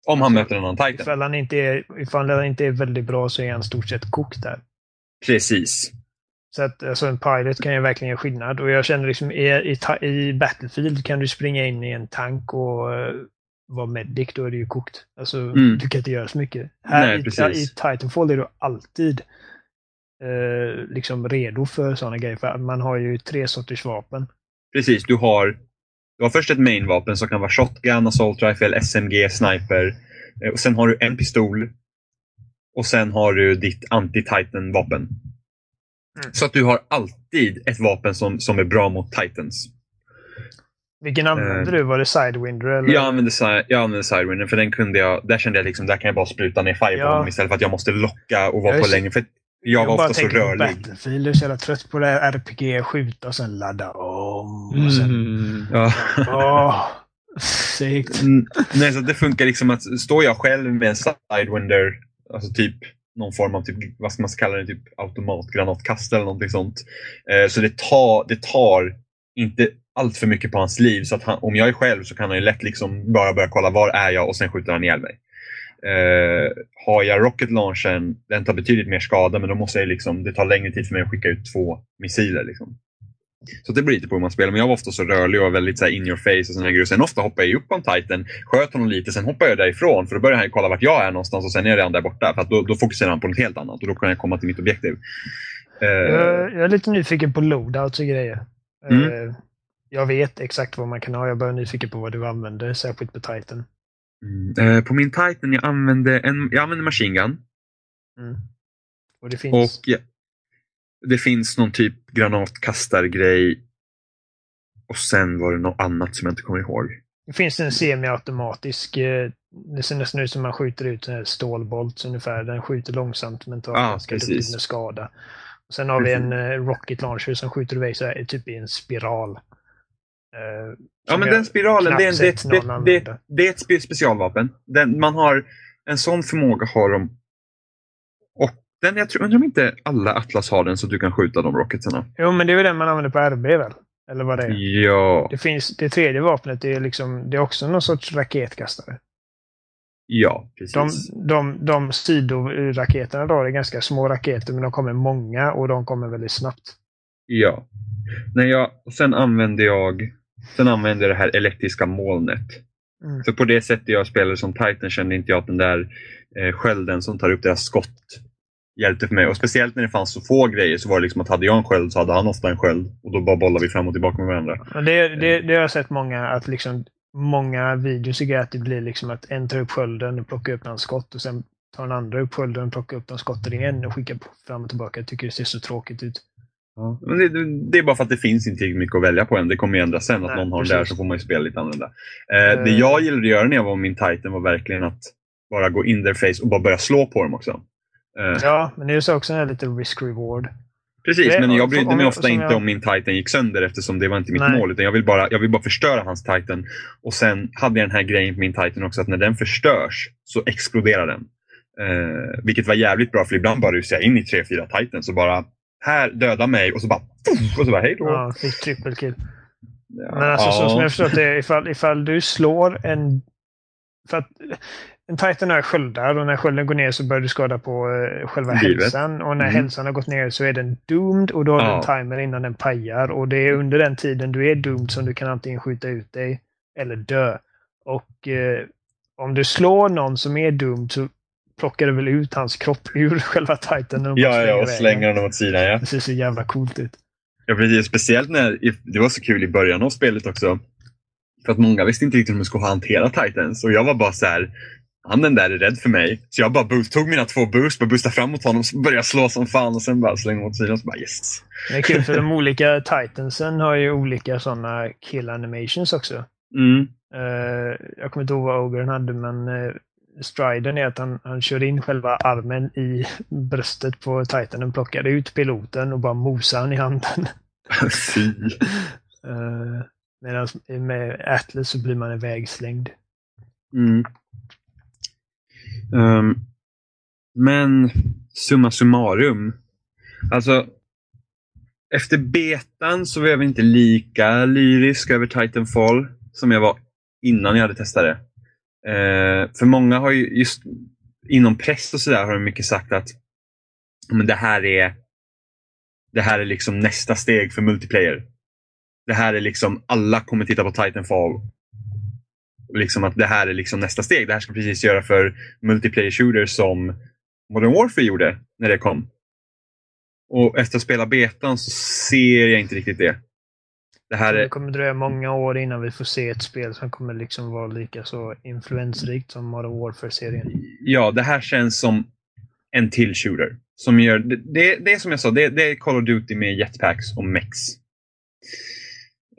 om han möter en annan Titan. Ifall han inte är, ifall han inte är väldigt bra så är han stort sett kokt där. Precis. Så att alltså, en pilot kan ju verkligen göra skillnad. Och jag känner liksom i, i, i Battlefield kan du springa in i en tank och uh, vara medic, då är det ju kokt. Alltså, Mm. du kan inte göra så mycket. Här Nej, i, i Titanfall är du alltid eh, liksom redo för sådana grejer. För man har ju tre sorters vapen. Precis, du har, du har först ett mainvapen som kan vara shotgun, assault rifle, SMG, sniper. Eh, Och sen har du en pistol. Och sen har du ditt anti-titan-vapen. Mm. Så att du har alltid ett vapen som, som är bra mot titans. Vilken använde du? Var det Sidewinder? Eller? Jag använde, jag använde Sidewinder för den kunde jag, där kände jag liksom, där kan jag bara spruta ner fire på Ja. istället för att jag måste locka och vara Jag på längre. För att jag var ofta så rörlig. Battlefield. Jag är så jävla trött på det här RPG. Skjuta och sen ladda om. Och sen... Mm. Ja. Åh, segt. Mm, Nej, så det funkar liksom att står jag själv med en Sidewinder, alltså typ någon form av, typ, vad ska man kalla det, typ automatgranatkastare eller någonting sånt. Eh, så det tar, det tar inte allt för mycket på hans liv. Så att han, om jag är själv så kan han ju lätt liksom bara börja kolla var är jag och sen skjuter han ihjäl mig. Eh, har jag rocket launchen, den tar betydligt mer skada men då måste jag liksom, det tar längre tid för mig att skicka ut två missiler. Liksom. Så det beror lite på hur man spelar. Men jag var ofta så rörlig och väldigt så in your face. och såna grejer. Sen ofta hoppar jag upp på en titan, sköt honom lite, sen hoppar jag därifrån. För då börjar han kolla vart jag är någonstans och sen är han där borta. För då, då fokuserar han på något helt annat och då kan jag komma till mitt objektiv. Eh, Jag, jag är lite nyfiken på loadouts och grejer. Mm. Eh, Jag vet exakt vad man kan ha. Jag är bara nyfiken på vad du använder, särskilt på Titan. mm, eh, på min titan jag använde, en, jag använde machine gun. Mm. Och det finns... Och ja, det finns någon typ granatkastargrej. Och sen var det något annat som jag inte kommer ihåg. Det finns en semiautomatisk. eh, Det ser nästan ut som man skjuter ut en stålbolt ungefär. Den skjuter långsamt men tar Ja, ganska betydande skada. Och sen har vi Precis. en eh, rocket launcher som skjuter iväg så här, typ i en spiral. Eh, Ja, men den spiralen, det är, en- det, det, det, det är ett spe- specialvapen. Den, man har, en sån förmåga har de. Och den, jag tror, undrar om inte alla Atlas har den så du kan skjuta de rocketsarna. Jo, men det är väl den man använder på RB väl? Eller vad det är? Ja, Det finns, det tredje vapnet det är, liksom, det är också någon sorts raketkastare. ja De, precis. de, de sidoraketerna då, det är ganska små raketer men de kommer många och de kommer väldigt snabbt. Ja. När jag, sen använde jag sen använde jag det här elektriska molnet. Mm. För på det sättet jag spelade som Titan kände inte jag att den där eh, skölden som tar upp deras skott hjälpte för mig. Och speciellt när det fanns så få grejer så var det liksom att hade jag en sköld så hade han ofta en sköld. Och då bara bollade vi fram och tillbaka med varandra. Det, det, det har jag sett många, att liksom, många videos är att det blir liksom att en tar upp skölden och plockar upp hans skott och sen tar den andra upp skölden och plockar upp de skotten igen och skickar fram och tillbaka. Jag tycker det ser så tråkigt ut. Men det, det är bara för att det finns inte tillräckligt mycket att välja på än. Det kommer ju ändras sen. Att Nej, någon har precis. det där så får man ju spela lite annorlunda. Eh, det Eh. jag gillade att göra när jag var min Titan var verkligen att bara gå in their face och bara börja slå på dem också. Eh, Ja, men det är så också en lite risk-reward. Precis, Det- men jag brydde mig ofta inte jag- om min Titan gick sönder eftersom det var inte mitt Nej. mål. Utan jag vill, bara, jag vill bara förstöra hans Titan. Och sen hade jag den här grejen på min Titan också att när den förstörs så exploderar den. Eh, vilket var jävligt bra för ibland bara rusade jag in i tre, fyra Titans och bara här, döda mig och så bara och så bara hej då. Ja, trippelkill. Ja. Men alltså så Ja. som jag förstått det, ifall, ifall du slår en... För att en Titan har sköldar och när skölden går ner så börjar du skada på eh, själva Livet. hälsan. Och när Mm. hälsan har gått ner så är den doomed och då har du Ja. en timer innan den pajar. Och det är under den tiden du är doomed som du kan antingen skjuta ut dig eller dö. Och eh, om du slår någon som är doomed så plockar du väl ut hans kropp ur själva bara Ja, ja, och slänger den åt sidan. Ja. Det ser så jävla coolt ut. Ja, precis. Speciellt när det var så kul i början av spelet också. För att många visste inte riktigt hur de skulle hantera Titans. Och jag var bara så här, han den där är rädd för mig. Så jag bara boost, tog mina två boost, bara boostade fram mot honom, började slå som fan och sen bara slängde åt sidan. Så bara yes. Det är kul för de olika Titansen har ju olika sådana kill animations också. Mm. Eh, jag kommer inte ihåg vad Ogren hade, men uh, striden är att han, han kör in själva armen i bröstet på Titanen, plockar ut piloten och bara mosar han i handen. Uh, Medan med Atlas så blir man ivägslängd. Mm. Ehm, men summa summarum. Alltså, efter betan så var jag inte lika lyrisk över Titanfall som jag var innan jag hade testat det. Eh, för många har ju just inom press och sådär har de mycket sagt att men det här är det här är liksom nästa steg för multiplayer. Det här är liksom, alla kommer titta på Titanfall. Liksom att det här är liksom nästa steg. Det här ska precis göra för multiplayer shooters som Modern Warfare gjorde när det kom. Och efter att spela betan så ser jag inte riktigt det. Det här Det är, kommer dröja många år innan vi får se ett spel som kommer liksom vara lika så influensrikt som Modern Warfare-serien. ja, det här känns som en till shooter. Som gör, det, det, det är som jag sa, det, det är Call of Duty med jetpacks och mex.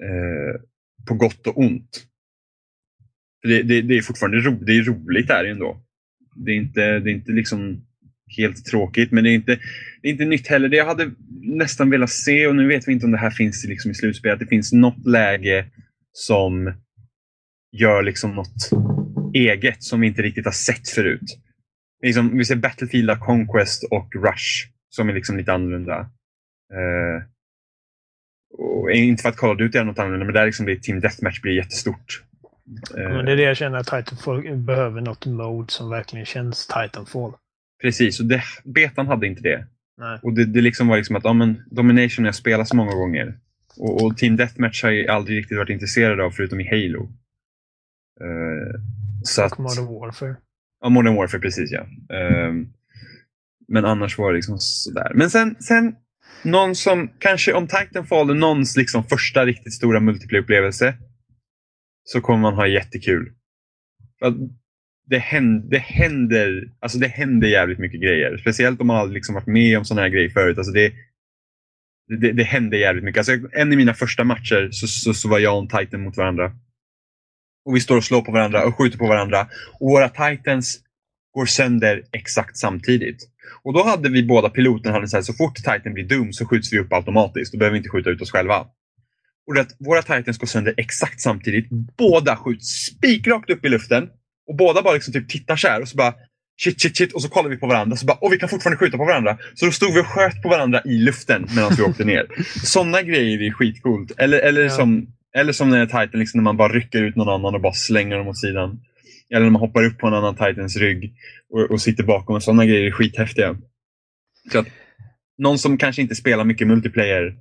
Eh, på gott och ont. Det, det, det är fortfarande ro, det är roligt där ändå. Det är inte, det är inte liksom helt tråkigt, men det är, inte, det är inte nytt heller. Det jag hade nästan velat se, och nu vet vi inte om det här finns liksom i slutspelet, det finns något läge som gör liksom något eget som vi inte riktigt har sett förut. Liksom, vi ser Battlefield, Conquest och Rush som är liksom lite annorlunda. Eh, och inte för att kolla ut är något annorlunda, men där liksom blir Team Deathmatch blir jättestort. Eh, Men det är det jag känner att Titanfall behöver något mode som verkligen känns Titanfall. Precis, och det, betan hade inte det. Nej. Och det, det liksom var liksom att ja, men Domination har jag spelat så många gånger. Och, och Team Deathmatch har jag aldrig riktigt varit intresserad av förutom i Halo. Eh, så att, Och Modern Warfare. ja, Modern Warfare, precis ja. Ehm, men annars var det liksom sådär. Men sen, sen någon som, kanske om Titanfall är någons liksom första riktigt stora multiplayer-upplevelse så kommer man ha jättekul. Det händer, det, händer, alltså det händer jävligt mycket grejer. Speciellt om man har liksom varit med om sådana här grejer förut. Alltså det, det, det händer jävligt mycket. Alltså en i mina första matcher så, så, så var jag och Titan mot varandra. Och vi står och slår på varandra och skjuter på varandra. Och våra Titans går sönder exakt samtidigt. Och då hade vi båda piloten hade så här, så fort Titan blir dum så skjuts vi upp automatiskt. Då behöver vi inte skjuta ut oss själva. Och det, våra Titans går sönder exakt samtidigt. Båda skjuts spikrakt upp i luften. Och båda bara liksom typ tittar så här och så bara shit, shit, shit. Och så kollar vi på varandra så bara, och vi kan fortfarande skjuta på varandra. Så då stod vi och sköt på varandra i luften medan vi åkte ner. Sådana grejer är skitcoolt. Eller, eller, Ja. som, eller som när Titan, liksom, när man bara rycker ut någon annan och bara slänger dem åt sidan. Eller när man hoppar upp på en annan Titans rygg och, och sitter bakom. Sådana grejer är skithäftiga. Så att, någon som kanske inte spelar mycket multiplayer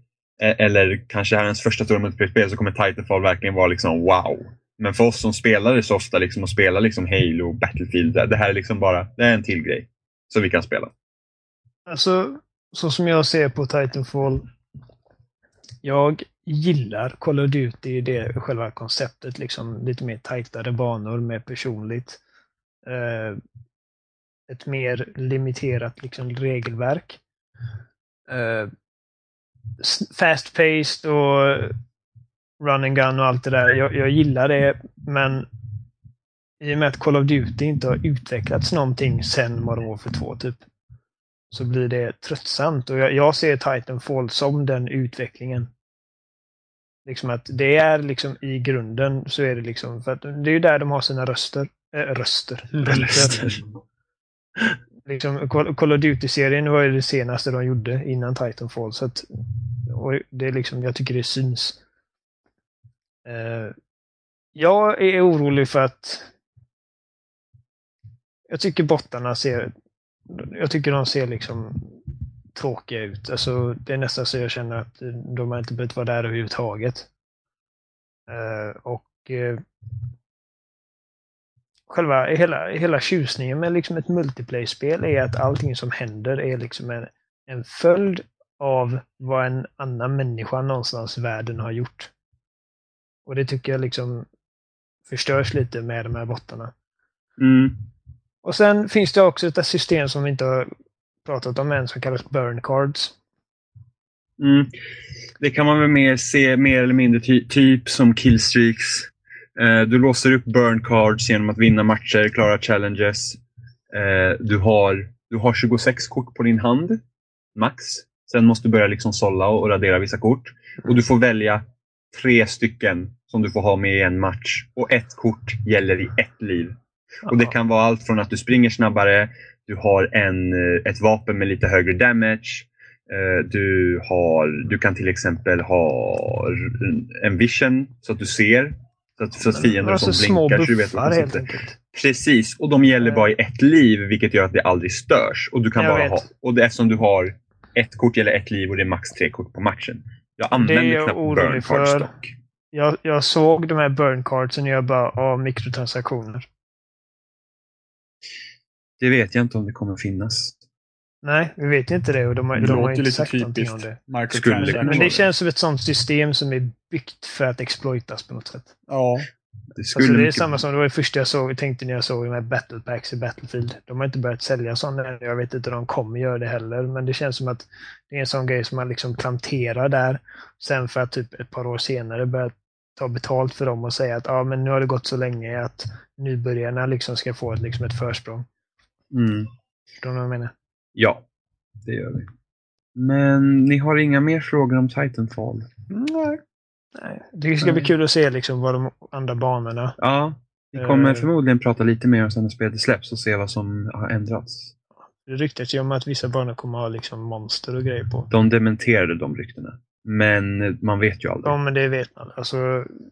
eh, eller kanske är ens första stora multiplayer-spel så kommer Titanfall verkligen vara liksom wow. Men för oss som spelar det så ofta liksom, och spelar liksom Halo, Battlefield, det här är liksom bara det är en till grej som vi kan spela. Alltså, så som jag ser på Titanfall. Jag gillar Call of Duty, det själva konceptet, liksom lite mer tajtare banor, mer personligt. Eh, ett mer limiterat liksom, regelverk. Eh, Fast-paced och run and gun och allt det där. Jag, jag gillar det, men i och med att Call of Duty inte har utvecklats någonting sen Modern Warfare 2 typ så blir det tröttsamt. Och jag, jag ser Titanfall som den utvecklingen. Liksom att det är liksom i grunden så är det liksom, för att det är ju där de har sina röster. Äh, röster. röster. liksom, Call Call of Duty-serien var ju det senaste de gjorde innan Titanfall. Så att, och det är liksom, jag tycker det syns. Eh, jag är orolig för att jag tycker bottarna ser jag tycker de ser liksom tråkiga ut. Alltså, det är nästan så jag känner att de har inte behövt vara där överhuvudtaget. Eh, och eh, själva hela, hela tjusningen med liksom ett multiplayer-spel är att allting som händer är liksom en, en följd av vad en annan människa någonstans i världen har gjort. Och det tycker jag liksom förstörs lite med de här bottarna. Mm. Och sen finns det också ett system som vi inte har pratat om än som kallas burn cards. Mm. Det kan man väl mer se mer eller mindre ty typ som killstreaks. Eh, du låser upp burn cards genom att vinna matcher, klara challenges. Eh, du, har, du har 26 kort på din hand, max. Sen måste du börja liksom sålla och radera vissa kort. Och du får välja tre stycken som du får ha med i en match. Och ett kort gäller i ett liv. Och Det kan vara allt från att du springer snabbare, du har en, eh, ett vapen med lite högre damage, eh, du, har, du kan till exempel ha en vision så att du ser. Så att, så att fiender alltså som små blinkar vet buffar helt enkelt. Precis, och de gäller Eh. bara i ett liv vilket gör att det aldrig störs. Och du kan Jag bara vet. ha, och det, eftersom du har ett kort gäller ett liv och det är max tre kort på matchen. Jag är använder jag knappt orolig burn för. dock. Jag, jag såg de här burn cardsen och jag bara, av mikrotransaktioner. Det vet jag inte om det kommer finnas. Nej, vi vet inte det och de har, Det de har inte sagt någonting om det. Skulle Men det känns som ett sånt system som är byggt för att exploitas på något sätt. Ja. Det, skulle Alltså det är mycket- samma som det var det första jag såg, tänkte när jag såg de här battle packs i Battlefield. De har inte börjat sälja sådana än. Jag vet inte om de kommer göra det heller. Men det känns som att det är en sån grej som man liksom planterar där. Sen för att typ ett par år senare börja ta betalt för dem och säga att ja, men nu har det gått så länge att nybörjarna liksom ska få ett, liksom ett försprång. Mm. Förstår du vad jag menar? Ja, det gör vi. Men ni har inga mer frågor om Titanfall? Nej. Nej. Det ska bli Nej. kul att se liksom vad de andra banorna Ja, vi kommer Eh. förmodligen prata lite mer om sen när spelet släpps och se vad som har ändrats. Det ryktas ju om att vissa banor kommer ha liksom monster och grejer på. De dementerade de ryktena. Men man vet ju aldrig. Ja, men det vet man. Alltså,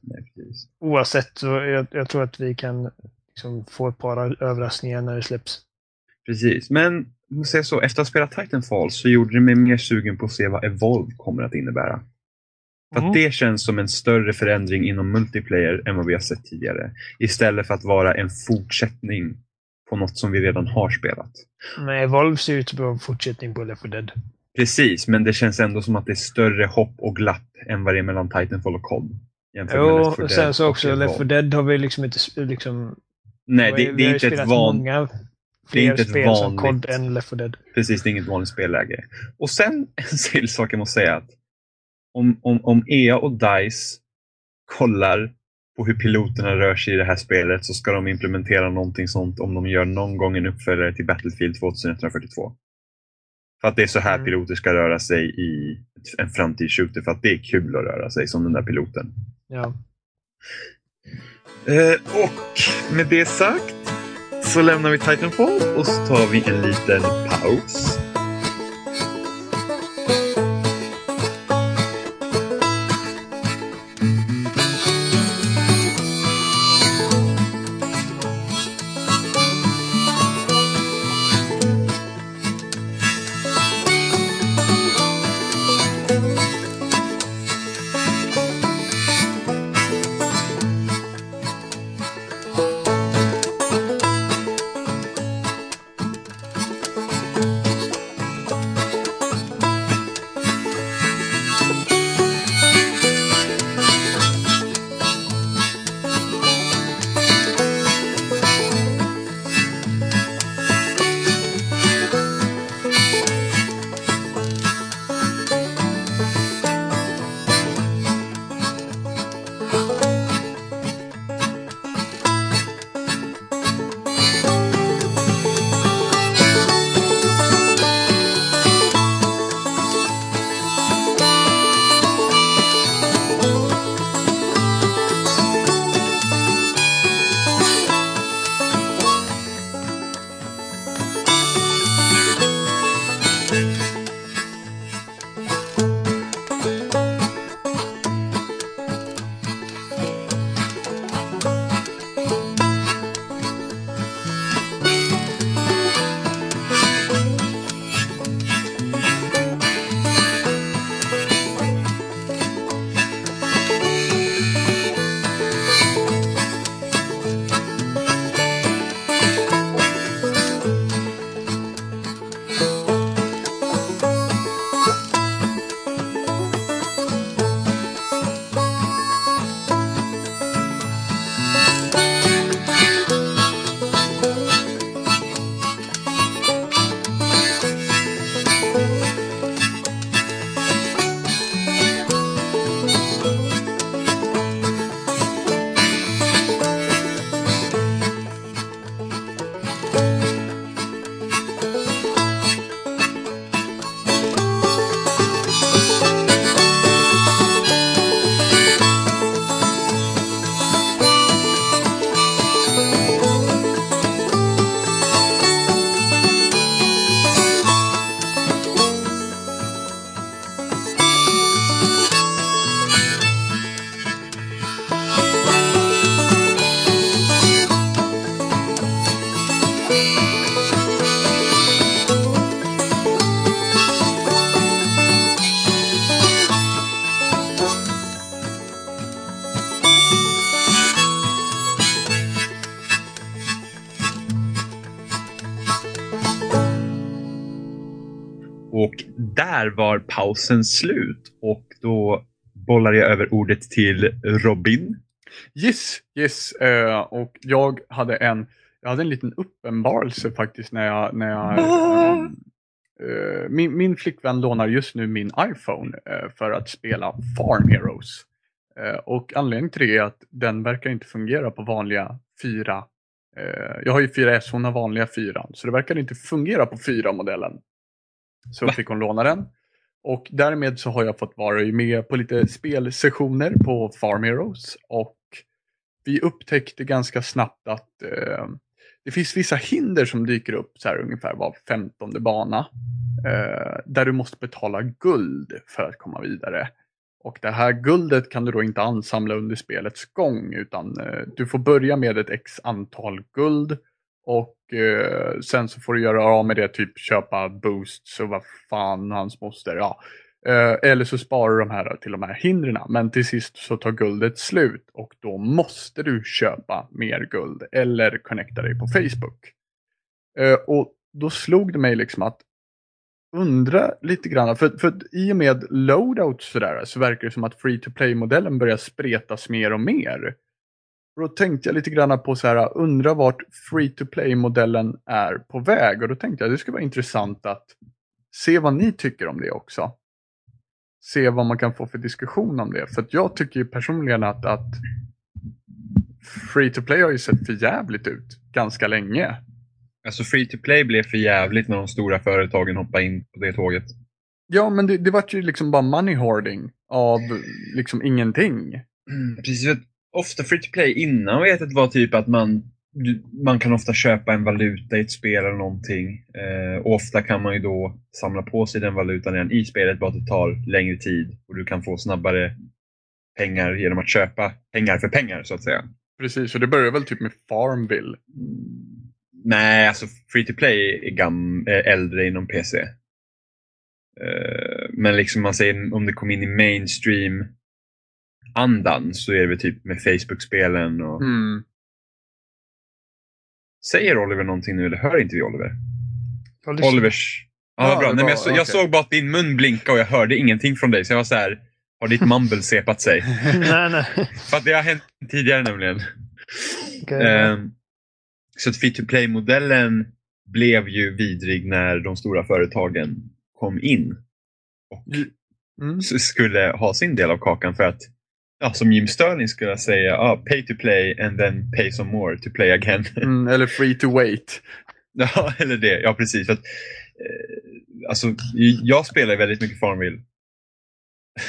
Nej, precis. oavsett så jag, jag tror att vi kan liksom få ett par överraskningar när det släpps. precis. Men om säger så, efter att ha spelat Titanfall så gjorde det mig mer sugen på att se vad Evolve kommer att innebära. För Mm. att det känns som en större förändring inom multiplayer än vad vi har sett tidigare. Istället för att vara en fortsättning på något som vi redan har spelat. Men Evolve ser ut vara en fortsättning på Left 4 Dead. Precis, men det känns ändå som att det är större hopp och glapp än vad det är mellan Titanfall och COD. Jo, Left 4 och sen så också Left 4 Evolve. Dead har vi liksom inte liksom... Nej, det, det är inte ett vanligt... det är inte ett som vanligt- COD än Left 4 Dead. Precis, det är inget vanligt spelläge. Och sen en till sak jag måste säga. att Om, om, om EA och DICE kollar på hur piloterna rör sig i det här spelet så ska de implementera någonting sånt om de gör någon gång en uppföljare till Battlefield 2142. För att det är så här Mm. piloter ska röra sig i en framtidsshooter för att det är kul att röra sig som den där piloten. Ja. Eh, och med det sagt så lämnar vi Titanfall och så tar vi en liten paus. Där var pausen slut och då bollar jag över ordet till Robin. Yes, yes. eh, och jag hade en, jag hade en liten uppenbarelse faktiskt när jag, när jag Ah. eh, min, min flickvän lånar just nu min iPhone eh, för att spela Farm Heroes. Och anledningen till det är att den verkar inte fungera på vanliga fyra. Jag har ju 4S, hon har vanliga 4. Så det verkar inte fungera på 4-modellen. Så Va? fick hon låna den. Och därmed så har jag fått vara med på lite spelsessioner på Farm Heroes. Och vi upptäckte ganska snabbt att eh, det finns vissa hinder som dyker upp så här ungefär var femtonde bana. Eh, där du måste betala guld för att komma vidare. Och det här guldet kan du då inte ansamla under spelets gång utan eh, du får börja med ett x antal guld och eh, sen så får du göra av med det, typ köpa boosts och vad fan hans moster. Ja. Eh, eller så sparar du de här till de här hindren. Men till sist så tar guldet slut och då måste du köpa mer guld eller connecta dig på Facebook. Eh, och då slog det mig liksom att undra lite grann, för, för i och med loadouts sådär så verkar det som att free to play-modellen börjar spretas mer och mer. Och då tänkte jag lite grann på så här, undra vart free to play-modellen är på väg. Och då tänkte jag det skulle vara intressant att se vad ni tycker om det också. Se vad man kan få för diskussion om det. För jag tycker ju personligen att, att free to play har ju sett för jävligt ut ganska länge. Alltså free to play blev för jävligt när de stora företagen hoppade in på det tåget. Ja, men det, det var ju liksom bara money hoarding av liksom ingenting. Mm, Precis, ofta free to play innan vet jag att det var typ att man, man kan ofta köpa en valuta i ett spel eller någonting. Eh, ofta kan man ju då samla på sig den valutan redan i spelet, bara att det tar längre tid och du kan få snabbare pengar genom att köpa pengar för pengar så att säga. Precis, och det började väl typ med Farmville. Nej, alltså free to play är gam, är äldre inom PC. Eh, men liksom man säger om det kom in i mainstream andan så är det väl typ med Facebook-spelen och Mm. Säger Oliver någonting nu eller hör inte vi Oliver? Olivers... Ja, Ja, bra. Nej, men jag, så, jag såg bara att din mun blinka och jag hörde ingenting från dig. Så jag var så här, har ditt mumble sepat sig? nej, nej. För att det har hänt tidigare nämligen. Okej. Ehm, så att free to play-modellen blev ju vidrig när de stora företagen kom in och Mm. skulle ha sin del av kakan för att Ja, som Jim Sterling skulle säga, ah, pay to play and then pay some more to play again. Mm, eller free to wait. Ja, eller det. Ja, precis. För att, eh, alltså, jag spelar väldigt mycket Farmville.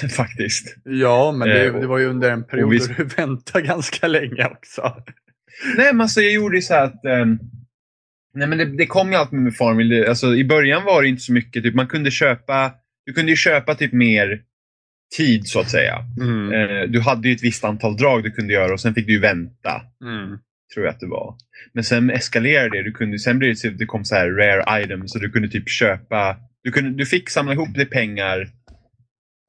Faktiskt. Ja, men det, Eh, och- det var ju under en period vi- du väntade ganska länge också. Nej, men alltså, jag gjorde ju så här att... ehm, nej, men det, det kom ju allt med Farmville. Alltså, I början var det inte så mycket. Typ, man kunde köpa... Du kunde ju köpa typ mer tid, så att säga. Mm. Eh, du hade ju ett visst antal drag du kunde göra och sen fick du vänta. Mm. tror jag att det var. Men sen eskalerade det. Du kunde, sen blev det det kom så här rare items så du kunde typ köpa. Du, kunde, du fick samla ihop lite pengar.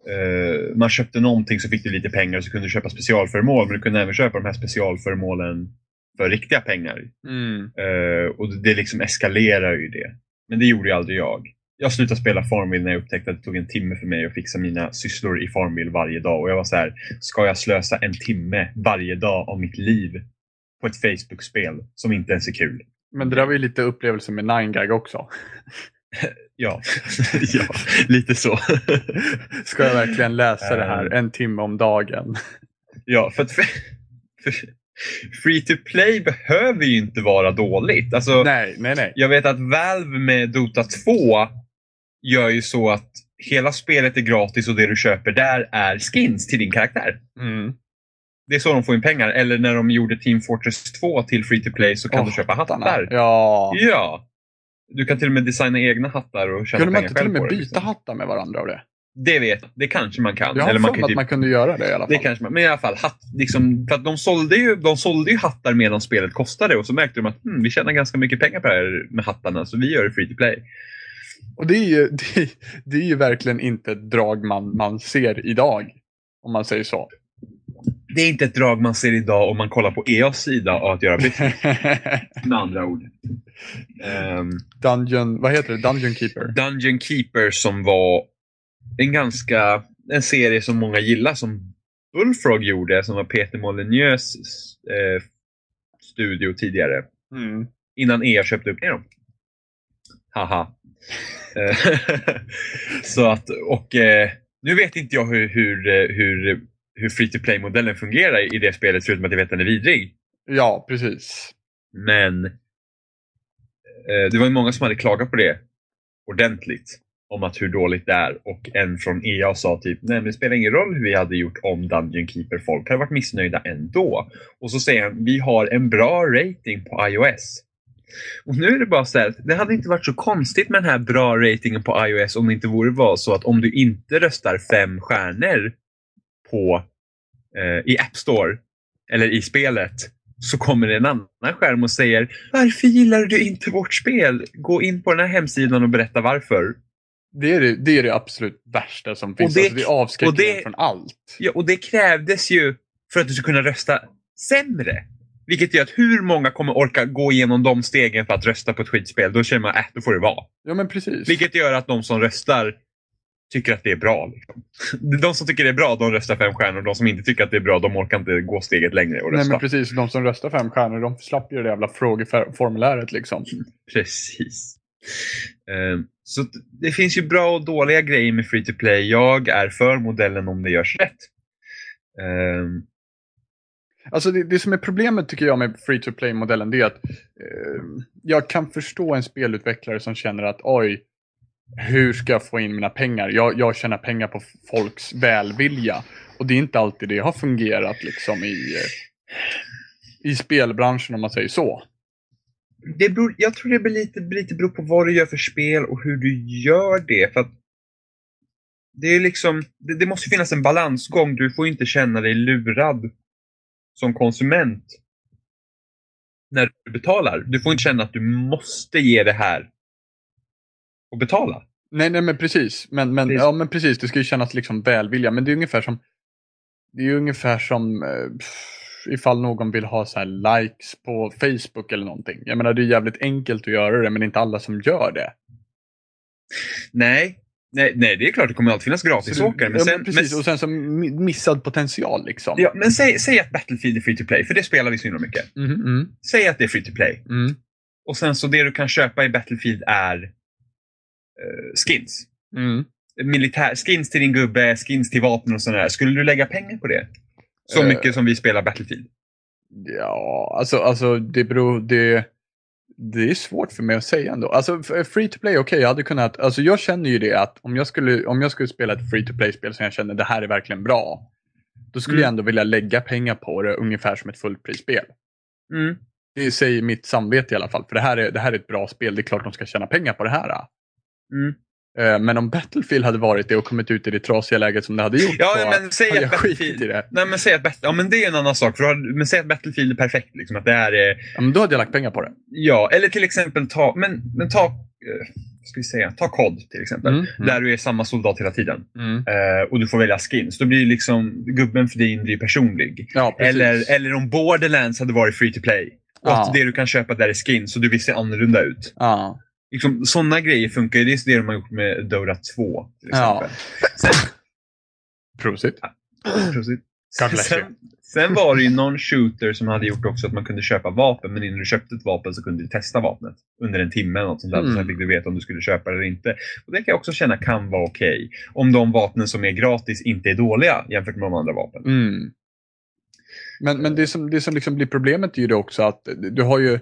Eh, man köpte någonting så fick du lite pengar så kunde du köpa specialföremål. Men du kunde även köpa de här specialföremålen för riktiga pengar. Mm. Eh, och det, det liksom eskalerar ju det. Men det gjorde ju aldrig jag. Jag slutade spela Farmville när jag upptäckte att det tog en timme för mig att fixa mina sysslor i Farmville varje dag. Och jag var så här, ska jag slösa en timme varje dag av mitt liv på ett Facebook-spel som inte ens är kul? Men det där var ju lite upplevelse med 9gag också. Ja, ja lite så. Ska jag verkligen läsa det här Eh. en timme om dagen? ja, för att för, free to play behöver ju inte vara dåligt. Alltså, Nej, nej, nej. Jag vet att Valve med Dota 2 gör ju så att hela spelet är gratis och det du köper där är skins till din karaktär. Mm. Det är så de får in pengar. Eller när de gjorde Team Fortress 2 till Free to Play så kan Åh, du köpa hattar. Ja. Ja. Du kan till och med designa egna hattar och tjäna Kunde man pengar inte till och med byta liksom. hattar med varandra av det? Det vet Det kanske man kan. Jag har Eller man kan att typ, man kunde göra det i alla fall. det kanske man, men i alla fall, hatt, liksom, för att de sålde, ju, de sålde ju hattar medan spelet kostade och så märkte de att hmm, vi tjänar ganska mycket pengar på det här med hattarna så vi gör det free to play. Och det är ju, det, det är ju verkligen inte ett drag man, man ser idag. Om man säger så. det är inte ett drag man ser idag om man kollar på EAs sida av att göra business. med andra ord. Ehm, Dungeon, vad heter det? Dungeon Keeper? Dungeon Keeper som var en ganska, en serie som många gillar som Bullfrog gjorde, som var Peter Molyneux eh, studio tidigare. Mm. Innan EA köpte upp dem. Haha. Eh, så att, och eh, nu vet inte jag hur, hur, eh, hur, hur free to play-modellen fungerar i det spelet, förutom att jag vet att den är vidrig. Ja, precis. Men eh, det var ju många som hade klagat på det ordentligt. Om att hur dåligt det är. Och en från EA sa typ, nej men det spelar ingen roll hur vi hade gjort om Dungeon Keeper. Folk hade varit missnöjda ändå. Och så säger han, vi har en bra rating på iOS. Och nu är det bara så här, det hade inte varit så konstigt med den här bra ratingen på iOS om det inte vore var så att om du inte röstar fem stjärnor på, eh, i App Store eller i spelet så kommer det en annan skärm och säger Varför gillar du inte vårt spel? Gå in på den här hemsidan och berätta varför. Det är det, det, är det absolut värsta som finns. det- alltså, det avskräcker och från allt. Ja, och det krävdes ju för att du ska kunna rösta sämre. Vilket gör att hur många kommer orka gå igenom de stegen för att rösta på ett skitspel? Då känner man att äh, då får det vara. Ja, men precis. Vilket gör att de som röstar tycker att det är bra. Liksom. De som tycker det är bra, de röstar fem stjärnor. De som inte tycker att det är bra, de orkar inte gå steget längre och Nej, rösta. men precis. De som röstar fem stjärnor, de slapp ju det jävla frågeformuläret liksom. Precis. Eh, Så det finns ju bra och dåliga grejer med free to play. Jag är för modellen om det görs rätt. Eh, Alltså det, det som är problemet tycker jag med free to play-modellen det är att eh, jag kan förstå en spelutvecklare som känner att oj, hur ska jag få in mina pengar? Jag, jag tjänar pengar på folks välvilja. Och det är inte alltid det har fungerat liksom i, eh, i spelbranschen om man säger så. det beror, jag tror det blir lite, lite beror på vad du gör för spel och hur du gör det. För att det, är liksom, det, det måste finnas en balansgång. Du får inte känna dig lurad som konsument när du betalar. Du får inte känna att du måste ge det här och betala. Nej, nej men precis. Men, men, Precis. ja, men precis, det ska ju kännas liksom välvilja. Men det är ungefär som det är ungefär som eh, pff, ifall någon vill ha så här likes på Facebook eller någonting. Jag menar det är jävligt enkelt att göra det men det är inte alla som gör det. Nej, nej, nej det är klart det kommer alltid finnas gratisåkare. Men, ja, sen, precis, men, och sen så mi- missad potential liksom. ja, men säg, säg att Battlefield är free to play, för det spelar vi så himla mycket. Mhm, mm, Säg att det är free to play. mm, Och sen så det du kan köpa i Battlefield är eh, skins. mm. Militär, skins till din gubbe, skins till vapen och sådär. Skulle du lägga pengar på det? Så Eh. mycket som vi spelar Battlefield. Ja, alltså, alltså det beror... Det, det är svårt för mig att säga ändå. Alltså free to play, okej, jag hade kunnat... Alltså jag känner ju det att om jag skulle, om jag skulle spela ett free to play-spel som jag känner det här är verkligen bra. Då skulle Mm. jag ändå vilja lägga pengar på det ungefär som ett fullprisspel. Mm. Det säger mitt samvete i alla fall. För det här, är, det här är ett bra spel, det är klart de ska tjäna pengar på det här. Mm. Eh, Men om Battlefield hade varit det och kommit ut i det trasiga läget som det hade gjort. Ja, så men säg att Battlefield... i det. Nej, men säg att Bat- ja, men det är en annan sak. Har- men säg att Battlefield är perfekt. Liksom, att det är, eh, Ja, men då hade jag lagt pengar på det. ja, eller till exempel ta, men, men ta, eh, ska vi säga, ta COD till exempel. Mm, mm. Där du är samma soldat hela tiden. Mm. Eh, och du får välja skins. Då blir liksom gubben för din blir personlig. Ja. Eller, eller om Borderlands hade varit free to play. Och Ja. att det du kan köpa där är skins och du vill se annorlunda ut. Ja. Liksom, sådana grejer funkar ju. Det är det de har gjort med Dota 2. Till Ja. exempel. Sen, Prosit. Sen, sen var det ju någon shooter som hade gjort också att man kunde köpa vapen. Men innan du köpte ett vapen så kunde du testa vapnet under en timme. Eller något sånt där. Mm. Sen fick du veta om du skulle köpa det eller inte. Och Det kan jag också känna kan vara okej. Om de vapnen som är gratis inte är dåliga jämfört med de andra vapnen. Mm. Men, men det som, det som liksom blir problemet är ju det också att du har ju,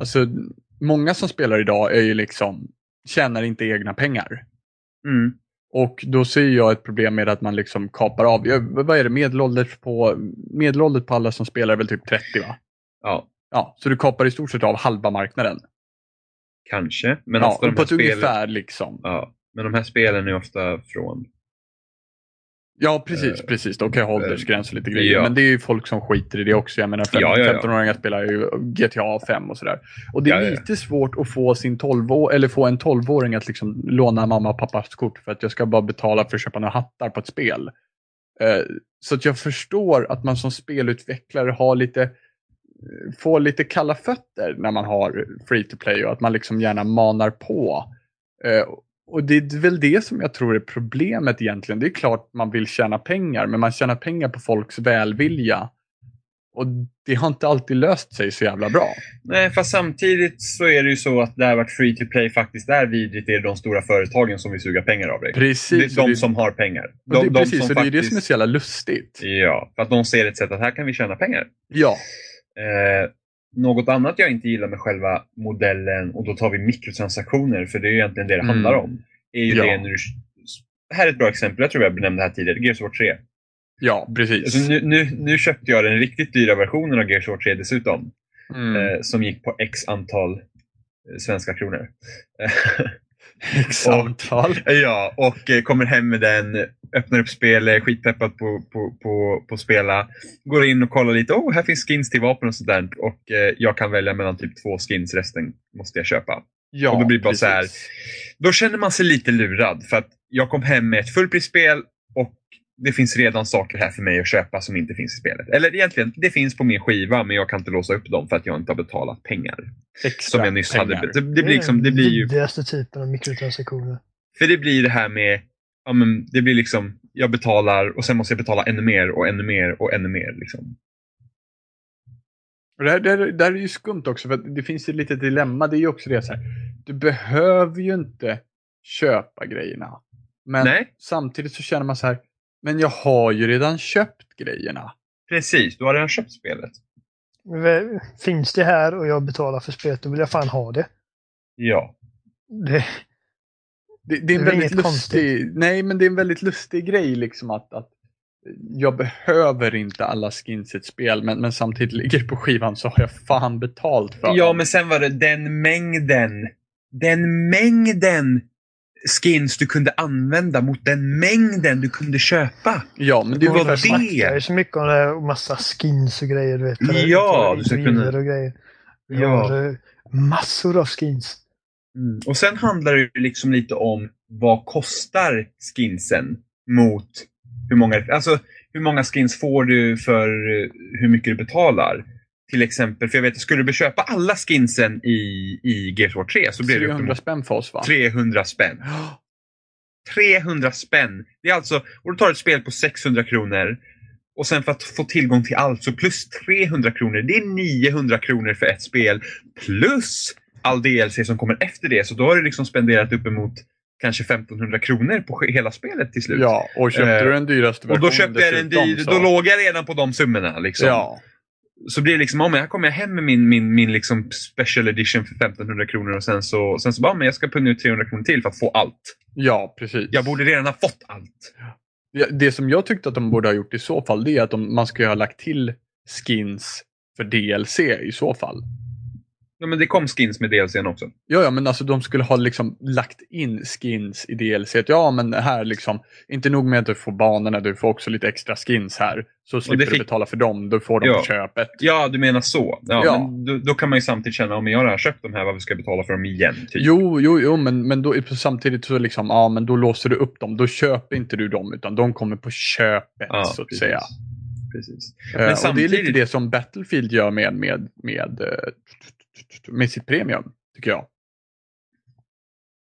alltså många som spelar idag är ju liksom, tjänar inte egna pengar. Mm. Och då ser jag ett problem med att man liksom kapar av, ja, vad är det, medelålders på, medelålders på alla som spelar är väl typ 30 va? Ja, Ja, så du kapar i stort sett av halva marknaden. kanske. Men ja, de på ett spelen, ungefär liksom. Ja, men de här spelen är ofta från... Ja, precis, Eh, precis. Då kan jag ha åldersgräns och lite grejer. ja. Men det är ju folk som skiter i det också. Jag menar, fem- Ja, ja. 15-åringar spelar ju GTA 5 och sådär. Och det är lite svårt att få sin 12 eller få en 12-åring att liksom låna mamma och pappas kort för att jag ska bara betala för att köpa några hattar på ett spel. Eh, så att jag förstår att man som spelutvecklare har lite, eh, får lite kalla fötter när man har free to play och att man liksom gärna manar på. Och det är väl det som jag tror är problemet egentligen. Det är klart man vill tjäna pengar, men man tjänar pengar på folks välvilja. Och det har inte alltid löst sig så jävla bra. Nej, fast samtidigt så är det ju så att där vart free to play faktiskt är vidrigt är de stora företagen som vill suga pengar av dig. Precis. Det är de och som har pengar. De, det, de precis, som och det är det som är faktiskt- så jävla lustigt. Ja, för att de ser ett sätt att här kan vi tjäna pengar. Ja, Eh, något annat jag inte gillar med själva modellen, och då tar vi mikrotransaktioner, för det är ju egentligen det det Mm. handlar om. Är ju Ja. det när du, här är ett bra exempel, jag tror jag benämnde det här tidigare, Gears of War 3. ja precis. Alltså nu, nu, nu köpte jag den riktigt dyra versionen av Gears of War 3 dessutom, Mm. eh, som gick på x antal eh, svenska kronor. X antal. Ja, och eh, kommer hem med den, öppnar upp spel, är skitpeppad på, på, på, på spela. Går in och kollar lite, oh, här finns skins till vapen och sånt där. Och eh, jag kan välja mellan typ två skins, resten måste jag köpa. Ja, Och då blir bara så här- precis. Då känner man sig lite lurad för att jag kom hem med ett fullprisspel och det finns redan saker här för mig att köpa som inte finns i spelet. Eller egentligen, det finns på min skiva men jag kan inte låsa upp dem för att jag inte har betalat pengar. Extra Som jag nyss pengar. hade. Det, det, blir liksom, det blir ju... Den vidrigaste typen av mikrotransaktioner. För det blir det här med, ja men det blir liksom, jag betalar och sen måste jag betala ännu mer och ännu mer och ännu mer. Liksom. Och det, här, det, här, det här är ju skumt också, för det finns ju lite dilemma. Det är ju också det så här. Du behöver ju inte köpa grejerna. Men Nej. samtidigt så känner man så här, men jag har ju redan köpt grejerna. Precis, du har redan köpt spelet. Finns det här och jag betalar för spelet, då vill jag fan ha det. Ja. det Det, det är en Det är väldigt lustig, nej men det är en väldigt lustig grej liksom att, att jag behöver inte alla skins i ett spel men, men samtidigt ligger det på skivan så har jag fan betalt för Ja, men sen var det den mängden, den mängden skins du kunde använda mot den mängden du kunde köpa. Ja, men det är ungefär som det- snackar ju så mycket om det och massa skins och grejer. Du vet, Ja, du ska kunna- och grejer. Ja. massor av skins. Mm. Och sen handlar det ju liksom lite om vad kostar skinsen mot hur många, alltså hur många skins får du för eh, hur mycket du betalar. Till exempel, för jag vet, skulle du köpa alla skinsen i, i Gears War 3 så blir det 300 uppemot spänn för oss va? 300 spänn. 300 spänn! Det är alltså, och du tar ett spel på 600 kronor och sen för att få tillgång till allt så plus 300 kronor, det är 900 kronor för ett spel. Plus all DLC som kommer efter det. Så då har du liksom spenderat uppemot kanske 1500 kronor på hela spelet till slut. Ja, och köpte Eh, du den dyraste och då versionen köpte jag den dyr, så- då låg jag redan på de summorna. Liksom. Ja, Så blir det liksom, ja, men här kommer jag hem med min, min, min liksom special edition för 1500 kronor och sen så, sen så bara, men jag ska punga ut 300 kronor till för att få allt. ja, precis. Jag borde redan ha fått allt. Ja, det som jag tyckte att de borde ha gjort i så fall det är att de, man skulle ha lagt till skins för DLC i så fall. Ja, men det kom skins med DLCn också. Ja, ja, men alltså de skulle ha liksom lagt in skins i DLC. Ja, men här liksom, inte nog med att du får banorna, du får också lite extra skins här. Så slipper det du fick- betala för dem, du får dem Ja. köpet. Ja, du menar så. Ja, Ja. Men då, då kan man ju samtidigt känna, om jag har köpt de här, varför ska jag betala för dem igen? Typ. Jo, jo, jo, men, men då, samtidigt så liksom, ja, men då låser du upp dem. Då köper inte du dem, utan de kommer på köpet, Ja, så att precis. säga. Precis. Eh, och det är lite samtidigt- det som Battlefield gör med, med, med, eh, med sitt premium, tycker jag.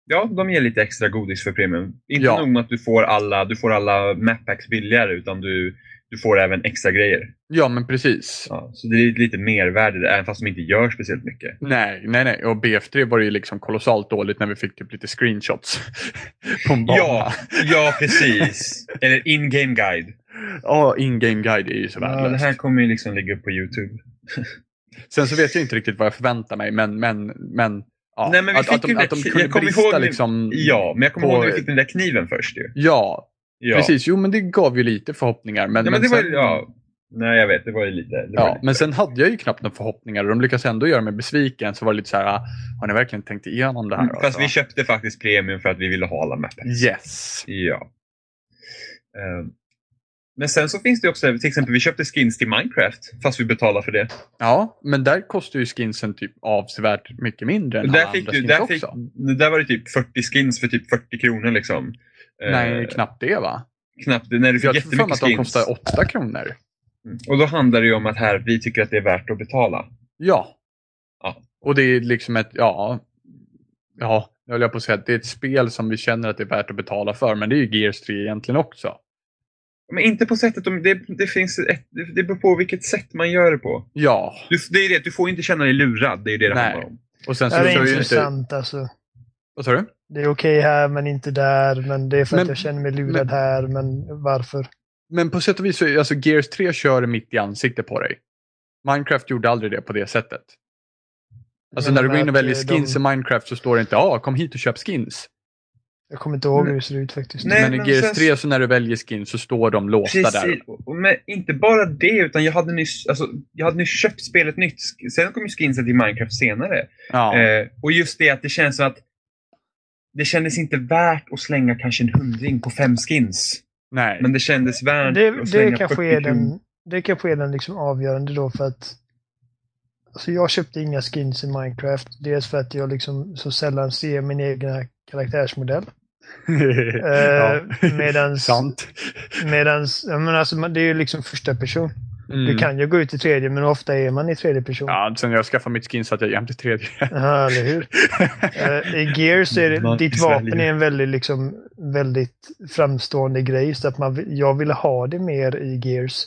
Ja, de ger lite extra godis för premium. Inte Ja. nog med att du får alla, du får alla map packs billigare, utan du, du får även extra grejer. Ja, men precis. Ja, så det är lite mervärde, där, även fast de inte gör speciellt mycket. Nej, nej, nej. Och BF3 var ju liksom kolossalt dåligt när vi fick typ lite screenshots på en bana. Ja, ja precis. Eller in-game guide. Ja, in-game guide är ju så Ja, det värdelöst. här kommer ju liksom ligga upp på Youtube. Sen så vet jag inte riktigt vad jag förväntar mig, men, men, men, ja. Nej, men vi att, fick att, de, att de kunde jag brista ihåg liksom. Ja, men jag kommer På- ihåg när vi fick den där kniven först ju. Ja, Ja. precis. Jo, men det gav ju lite förhoppningar. Men, Ja, men det var sen, ju, ja. Nej, jag vet. Det var ju lite... Var Ja, lite. men sen hade jag ju knappt några förhoppningar och de lyckas ändå göra mig besviken. Så var det lite så här, ah, har ni verkligen tänkt igenom det här? Mm, Fast vi köpte faktiskt premium för att vi ville ha alla mappar. Yes. Ja. Ehm, Men sen så finns det också, till exempel vi köpte skins till Minecraft fast vi betalar för det. Ja, men där kostar ju skinsen typ avsevärt mycket mindre än Och där, alla fick andra du, skins där, fick, också. där var det typ 40 skins för typ 40 kronor liksom. Nej, Eh, knappt det va? knappt när du fick Jag jättemycket att de kostar 8 kronor. Mm. Och då handlar det ju om att här, vi tycker att det är värt att betala. Ja. Ja. Och det är liksom ett, ja, ja, jag höll jag på att säga att det är ett spel som vi känner att det är värt att betala för, men det är ju Gears 3 egentligen också. Men inte på sättet, de- det, det finns ett, det det beror på vilket sätt man gör det på. Ja, Du, det är det, du får inte känna dig lurad, det är ju det det Nej. handlar om. och sen Det så här kör är ju inte... intressant alltså. Vad sa du? Det är okej här men inte där. Men det är för Men- att jag känner mig lurad men- här. Men varför? Men på sätt och vis så alltså Gears 3 kör mitt i ansiktet på dig. Minecraft gjorde aldrig det på det sättet. Alltså när du går in och väljer eh, skins de- i Minecraft så står det inte ja, kom hit och köp skins. Jag kommer inte ihåg hur det ser ut faktiskt. Nej, men i men Gears sen- 3 så när du väljer skins så står de låsta där. Precis, och- men inte bara det, utan jag hade nyss, alltså, jag hade nyss köpt spelet nytt. Sen kom ju skinsen till Minecraft senare. Ja. Eh, och just det att det känns som att det kändes inte värt att slänga kanske en hundring på fem skins. Nej. Men det kändes värt det, att det slänga kanske 40 är den, det kanske är den liksom avgörande då för att Alltså jag köpte inga skins i Minecraft. Dels för att jag liksom så sällan ser min egna karaktärsmodell. ja. medans- Sant. Medans, men alltså det är ju liksom första person. Mm. Du kan ju gå ut i tredje men ofta är man i tredje person. Ja, sen jag skaffade mitt skin så att jag jämte tredje. Ja, eller hur? Eh, I Gears är det, ditt i vapen är en väldigt, liksom, väldigt framstående grej. Så att man, jag ville ha det mer i Gears.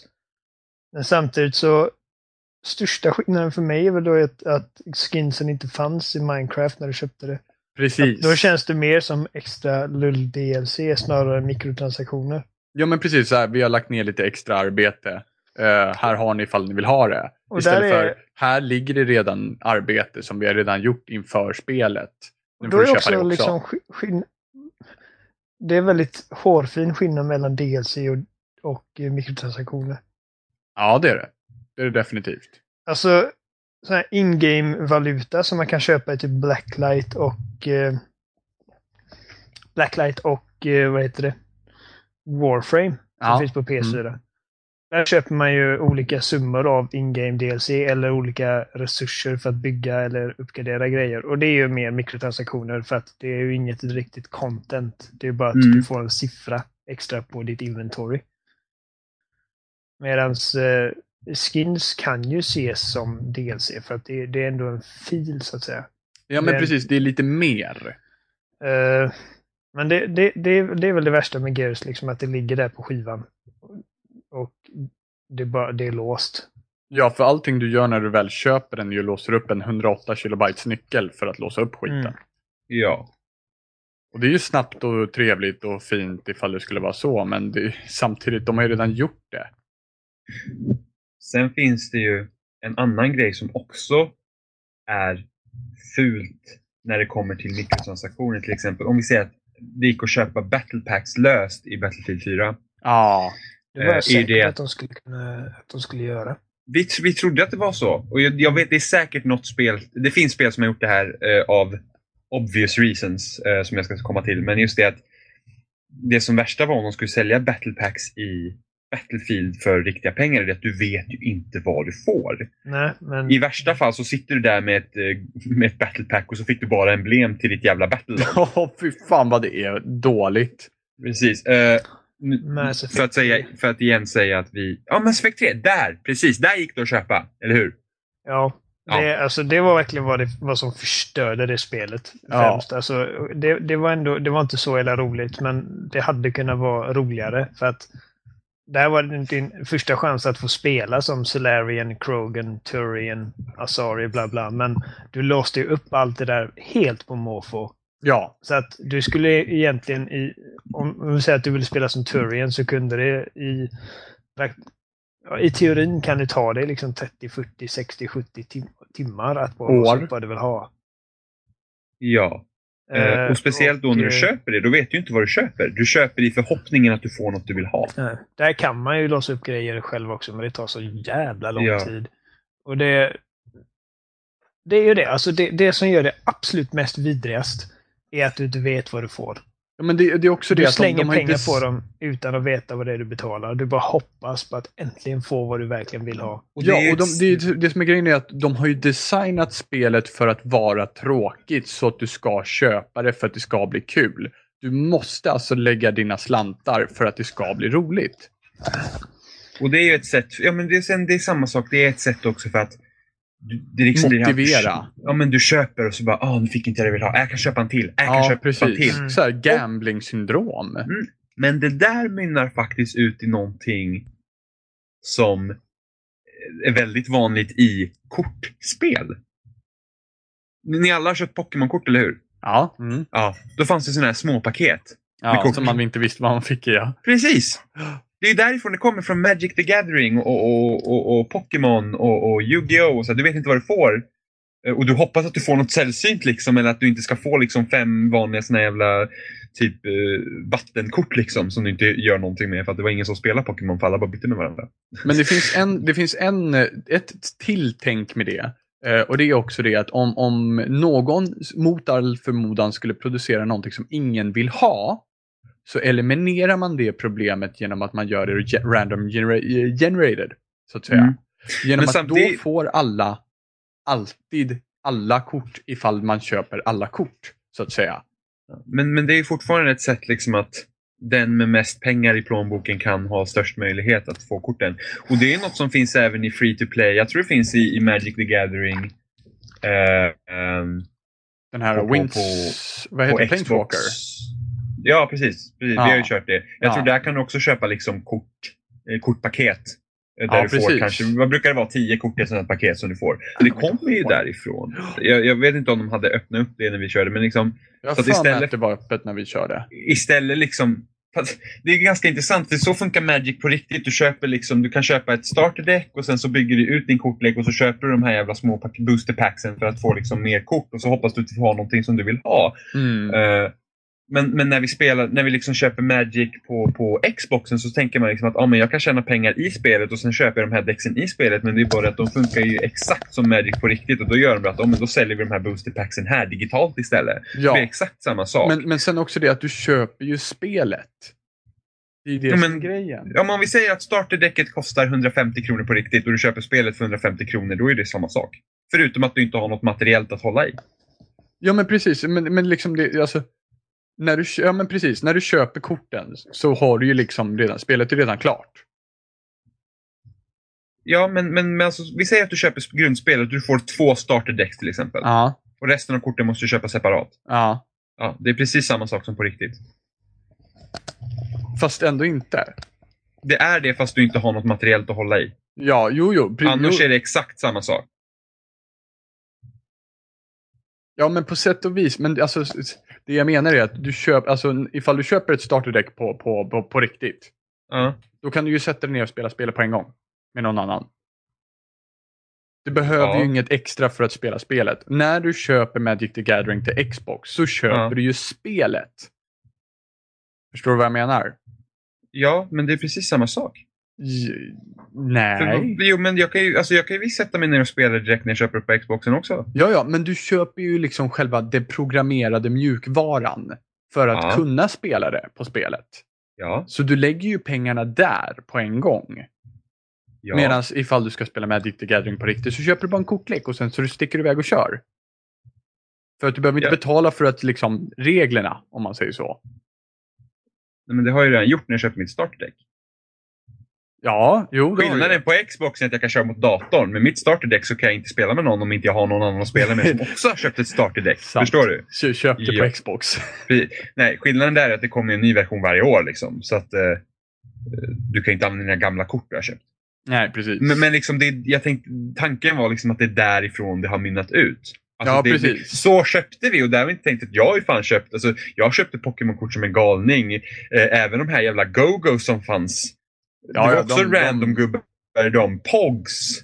Men samtidigt så största skillnaden för mig är väl då att, att skinsen inte fanns i Minecraft när du köpte det. Precis. Då känns det mer som extra lull-DLC snarare än mikrotransaktioner. Ja men precis, så här, vi har lagt ner lite extra arbete. Eh, här har ni ifall ni vill ha det. Och Istället där för, är, här ligger det redan arbete som vi har redan gjort inför spelet. Nu får är du också, köpa det också. liksom sk- skinn- Det är väldigt hårfin skillnad mellan DLC och, och mikrotransaktioner. Ja det är det. Det är det definitivt. Alltså, sån här in-game-valuta som man kan köpa i typ Blacklight och eh, Blacklight och eh, vad heter det? Warframe som Ja. finns på PS4. Där köper man ju olika summor av in-game DLC eller olika resurser för att bygga eller uppgradera grejer. Och det är ju mer mikrotransaktioner för att det är ju inget riktigt content. Det är bara att Mm. du får en siffra extra på ditt inventory. Medans eh, skins kan ju ses som DLC för att det, det är ändå en fil så att säga. Ja men Men- precis, det är lite mer. Eh, men det, det, det, det är väl det värsta med Gears, liksom att det ligger där på skivan. Och det, är bara, det är låst. Ja, för allting du gör när du väl köper den är ju låser upp en 108 kilobytes nyckel för att låsa upp skiten. Mm. Ja. Och det är ju snabbt och trevligt och fint ifall det skulle vara så, men det, samtidigt, de har ju redan gjort det. Sen finns det ju en annan grej som också är fult när det kommer till mikrotransaktioner till exempel. Om vi säger att det gick att köpa battle packs löst i Battlefield 4. Ja, Det var Eh, är jag säker det- på att de skulle, kunna, att de skulle göra. Vi, vi trodde att det var så. Och jag, jag vet, det är säkert något spel. Det finns spel som har gjort det här eh, av obvious reasons eh, som jag ska komma till. Men just det att det som värsta var om de skulle sälja battle packs i Battlefield för riktiga pengar är det att du vet ju inte vad du får. Nej, men I värsta fall så sitter du där med ett, eh, med ett battle pack och så fick du bara emblem till ditt jävla battle. Åh, fy fan vad det är dåligt. Precis. Eh, nu- Mass Effect för, att säga, 3. för att igen säga att vi... Ja, Mass Effect 3, där! Precis, där gick det att köpa. Eller hur? ja. Ja. Det, alltså, det var verkligen vad, det, vad som förstörde det spelet. Ja. Främst. Alltså, det, det, var ändå, det var inte så jävla roligt, men det hade kunnat vara roligare. För att det här var din första chans att få spela som Solarian, Krogan, Turian, Asari, bla bla. Men du låste ju upp allt det där helt på måfå. Ja, Så att du skulle egentligen i... Om, vi säger att du vill spela som Turian så kunde det i... I teorin kan det ta dig liksom 30, 40, 60, 70 tim timmar att bara År. vad du vill ha. Ja. Eh, Eh, och speciellt då när du eh, köper det, då vet du inte vad du köper. Du köper i förhoppningen att du får något du vill ha. Nej, Där kan man ju låsa upp grejer själv också, men det tar så jävla lång Ja. tid. Och det... Det är ju det. Alltså det, det som gör det absolut mest vidrigast är att du inte vet vad du får. Ja, men det, det är också det Du att de, slänger de pengar inte... på dem utan att veta vad det är du betalar. Du bara hoppas på att äntligen få vad du verkligen vill ha. Och det ja, och de, det, det som är grejen är att de har ju designat spelet för att vara tråkigt så att du ska köpa det för att det ska bli kul. Du måste alltså lägga dina slantar för att det ska bli roligt. Och det är ju ett sätt, ja men det är, det är samma sak, det är ett sätt också för att du, det liksom blir- Motivera. Ja men du köper och så bara, ah nu fick inte jag det jag vill ha, jag kan köpa en till, jag kan Ja, köpa en precis. till. Mm. Så här gambling-syndrom. Men det där mynnar faktiskt ut i någonting som är väldigt vanligt i kortspel. Ni alla har köpt Pokémon-kort, eller hur? Ja, mm. Ja. Då fanns det sådana här små paket. Med ja som man inte visste vad man fick i. Ja. Precis! Det är därifrån det kommer, från Magic the Gathering och, och, och, och Pokémon och, och Yu-Gi-Oh! och så. Du vet inte vad du får. Eh, och du hoppas att du får något sällsynt liksom, eller att du inte ska få liksom fem vanliga såna jävla typ eh, vattenkort liksom som du inte gör någonting med för att det var ingen som spelade Pokémon för alla bara bytte med varandra. Men det finns, en, det finns en, ett tilltänk med det. Eh, och det är också det att om, om någon mot all förmodan skulle producera någonting som ingen vill ha så eliminerar man det problemet genom att man gör det random genera- generated. Så att säga. Mm. Genom Men att samtidigt- då får alla alltid alla kort ifall man köper alla kort. Så att säga. Men, men det är fortfarande ett sätt liksom att den med mest pengar i plånboken kan ha störst möjlighet att få korten. Och det är något som finns även i Free to Play. Jag tror det finns i, i Magic the Gathering. Eh, ehm, Den här På- Winds... på- vad heter? Planeswalker? Ja, precis. precis. Ja. Vi har ju kört det. Jag Ja. tror där kan du också köpa liksom kort, eh, kortpaket. eh, Där Ja, du får precis. kanske, vad brukar det vara, 10 kort i ett sånt här paket som du får. Det kommer ju därifrån. Jag, jag vet inte om de hade öppnat upp det när vi körde, men liksom Jag har Så att för mig istället- att det var öppet när vi körde. istället liksom det är ganska intressant för så funkar Magic på riktigt. Du, köper liksom, du kan köpa ett starterdeck och sen så bygger du ut din kortlek och så köper du de här jävla små pack- booster packsen för att få liksom mer kort och så hoppas du att du får ha någonting som du vill ha. Mm. Eh, men, men när vi spelar, när vi liksom köper Magic på, på Xboxen så tänker man liksom att ah, men jag kan tjäna pengar i spelet och sen köper jag de här däcksen i spelet. Men det är bara att de funkar ju exakt som Magic på riktigt och då gör de att ah, men då säljer vi de här booster packsen här digitalt istället. Det Ja. är exakt samma sak. Men, men sen också det att du köper ju spelet. Det är det Ja, som men- är grejen. Ja, men om vi säger att starterdäcket kostar 150 kronor på riktigt och du köper spelet för 150 kronor, då är det samma sak. Förutom att du inte har något materiellt att hålla i. Ja men precis, men, men liksom det, alltså. När du, ja men precis, när du köper korten så har du ju liksom redan, spelet är redan klart. Ja, men, men, men alltså, vi säger att du köper grundspelet du får två starterdäck till exempel. Ja. Och resten av korten måste du köpa separat. Ja. Ja, det är precis samma sak som på riktigt. Fast ändå inte. Det är det fast du inte har något materiellt att hålla i. Ja, jo, jo. Annars jo. är det exakt samma sak. Ja, men på sätt och vis. Men alltså, det jag menar är att du köper, alltså ifall du köper ett starterdäck på, på, på, på riktigt. Ja. Då kan du ju sätta dig ner och spela spelet på en gång. Med någon annan. Du behöver Ja. ju inget extra för att spela spelet. När du köper Magic the Gathering till Xbox så köper Ja. du ju spelet. Förstår du vad jag menar? ja, men det är precis samma sak. J- För, nej. jo, men jag kan ju, alltså, jag kan ju visst sätta mig ner och spela direkt när jag köper det på Xboxen också. Ja, ja, men du köper ju liksom själva den programmerade mjukvaran. För att Ja. kunna spela det på spelet. Ja. Så du lägger ju pengarna där på en gång. ja. Medan ifall du ska spela Magic the Gathering på riktigt så köper du bara en kortlek och sen så sticker du iväg och kör. För att du behöver inte Ja. betala för att liksom reglerna, om man säger så. Nej, men det har jag ju redan gjort när jag köpte mitt starterdäck. Ja, jo. det. Skillnaden på Xbox är att jag kan köra mot datorn. Med mitt starterdäck så kan jag inte spela med någon om inte jag har någon annan att spela med som också har köpt ett starterdäck. Förstår du? Kö- Köpte Ja. på Xbox. Nej, skillnaden där är att det kommer en ny version varje år. Liksom, så att eh, du kan inte använda dina gamla kort du har köpt. Nej, precis. Men, men liksom det, jag tänkte, tanken var liksom att det är därifrån det har mynnat ut. Alltså Ja, det, precis. Det, så köpte vi och där har vi inte tänkt att jag har ju fan köpt, alltså, jag köpte Pokémon-kort som en galning. Eh, även de här jävla Go-Go som fanns. Ja, det var också de- de- random gubbar. De Pogs.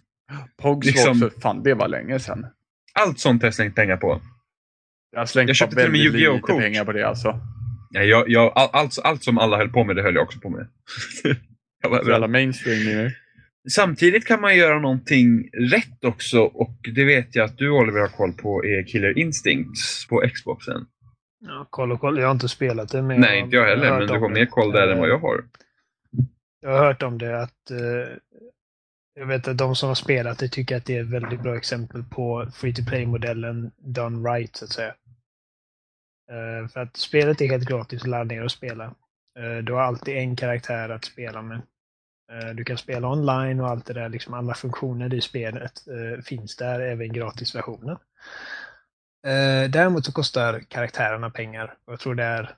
Pogs liksom- var också, fan det var länge sedan. Allt sånt har jag slängt pengar på. Jag har slängt Jag köpte till och med Yu-Gi-Oh! kort. pengar på det alltså. Ja, jag, jag, all, allt, allt som alla höll på med, det höll jag också på med. jag var jävla mainstream nu. Samtidigt kan man göra någonting rätt också och det vet jag att du Oliver har koll på är Killer Instincts på Xboxen. Ja, koll och koll. Jag har inte spelat det. Men Nej, inte jag heller, men du har mer koll där än vad jag har. Jag har hört om det att eh, jag vet att de som har spelat det tycker att det är ett väldigt bra exempel på free to play-modellen done right, så att säga. Eh, för att spelet är helt gratis att ladda ner och spela. Eh, du har alltid en karaktär att spela med. Eh, du kan spela online och allt det där, liksom alla funktioner i spelet eh, finns där, även gratisversionen. Eh, däremot så kostar karaktärerna pengar. Jag tror det är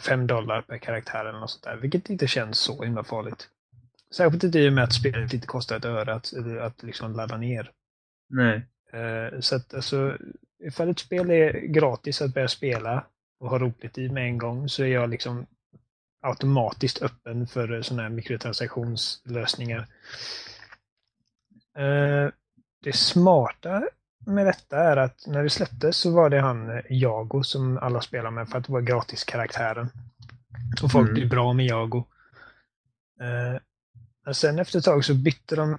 5 dollar per karaktär eller något sånt där, vilket inte känns så himla farligt. Särskilt inte i och med att spelet inte kostar ett öre att, att liksom ladda ner. Nej. Så att alltså, ifall ett spel är gratis att börja spela och ha roligt i med en gång så är jag liksom automatiskt öppen för sådana här mikrotransaktionslösningar. Eh, det smarta med detta är att när det släpptes så var det han Jago som alla spelar med för att det var gratiskaraktären. Och folk mm. bra med Jago. Eh, men sen efter ett tag så bytte de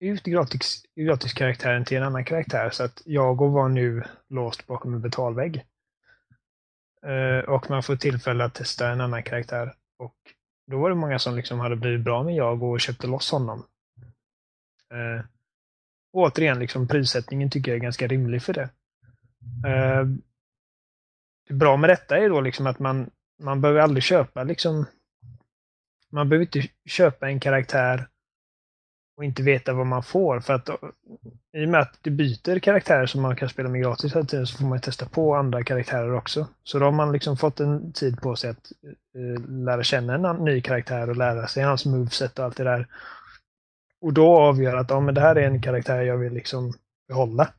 ut gratis, gratiskaraktären till en annan karaktär så att Jago var nu låst bakom en betalvägg. Uh, och man får tillfälle att testa en annan karaktär. Och då var det många som liksom hade blivit bra med Jago och köpte loss honom. Uh, återigen, liksom prissättningen tycker jag är ganska rimlig för det. Eh, det bra med detta är då liksom att man, man behöver aldrig köpa liksom man behöver inte köpa en karaktär och inte veta vad man får. För att i och med att det byter karaktärer som man kan spela med gratis hela tiden så får man testa på andra karaktärer också. Så då har man liksom fått en tid på sig att uh, lära känna en ny karaktär och lära sig hans moveset och allt det där. Och då avgör att ja, men det här är en karaktär jag vill liksom behålla.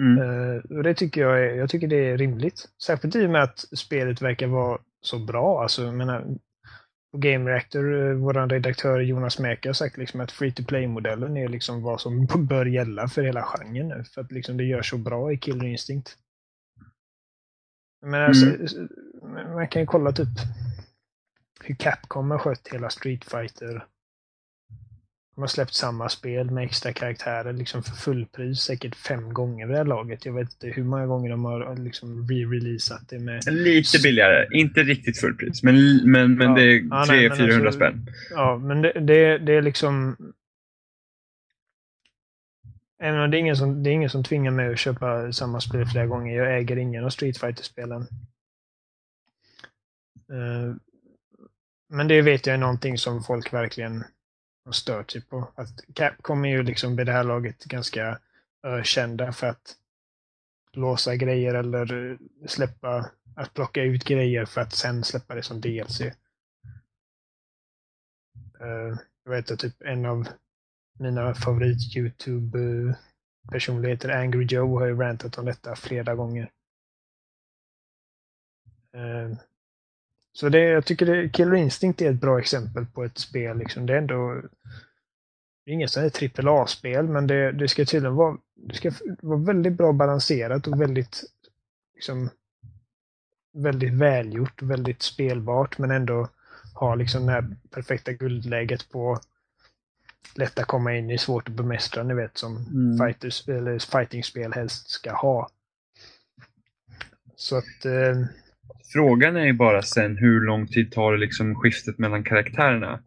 Mm. Uh, och det tycker jag är, jag tycker det är rimligt. Särskilt i och med att spelet verkar vara så bra. Alltså, jag menar, på Game Reactor, eh, vår redaktör Jonas Mäki har sagt liksom att free to play-modellen är liksom vad som bör gälla för hela genren nu. För att liksom det gör så bra i Killer Instinct. Men alltså, mm. man kan ju kolla typ hur Capcom har skött hela Street Fighter de har släppt samma spel med extra karaktärer liksom för fullpris säkert fem gånger vid det här laget. Jag vet inte hur många gånger de har liksom re-releasat det med... Lite billigare. Inte riktigt fullpris, men, men, men ja. det är 300-400 alltså, spänn. Ja, men det, det, det är liksom... Även det är, ingen som, det är ingen som tvingar mig att köpa samma spel flera gånger. Jag äger ingen av Street fighter spelen uh, men det vet jag är någonting som folk verkligen har stört sig på. Att Capcom är ju liksom vid det här laget ganska ökända för att låsa grejer eller släppa, att plocka ut grejer för att sen släppa det som DLC. Uh, eh, jag vet att typ en av mina favorit YouTube-personligheter, eh, Angry Joe, har ju rantat om detta flera gånger. Eh, så det, jag tycker det, Killer Instinct är ett bra exempel på ett spel. Liksom. Det är ändå det är inget trippel A-spel, men det, det ska tydligen vara, det ska vara väldigt bra balanserat och väldigt, liksom, väldigt välgjort, väldigt spelbart, men ändå ha liksom det här perfekta guldläget på lätt att komma in i, svårt att bemästra, ni vet, som mm. fighters, eller fighting-spel helst ska ha. Så att eh, Frågan är ju bara sen hur lång tid tar det liksom skiftet mellan karaktärerna?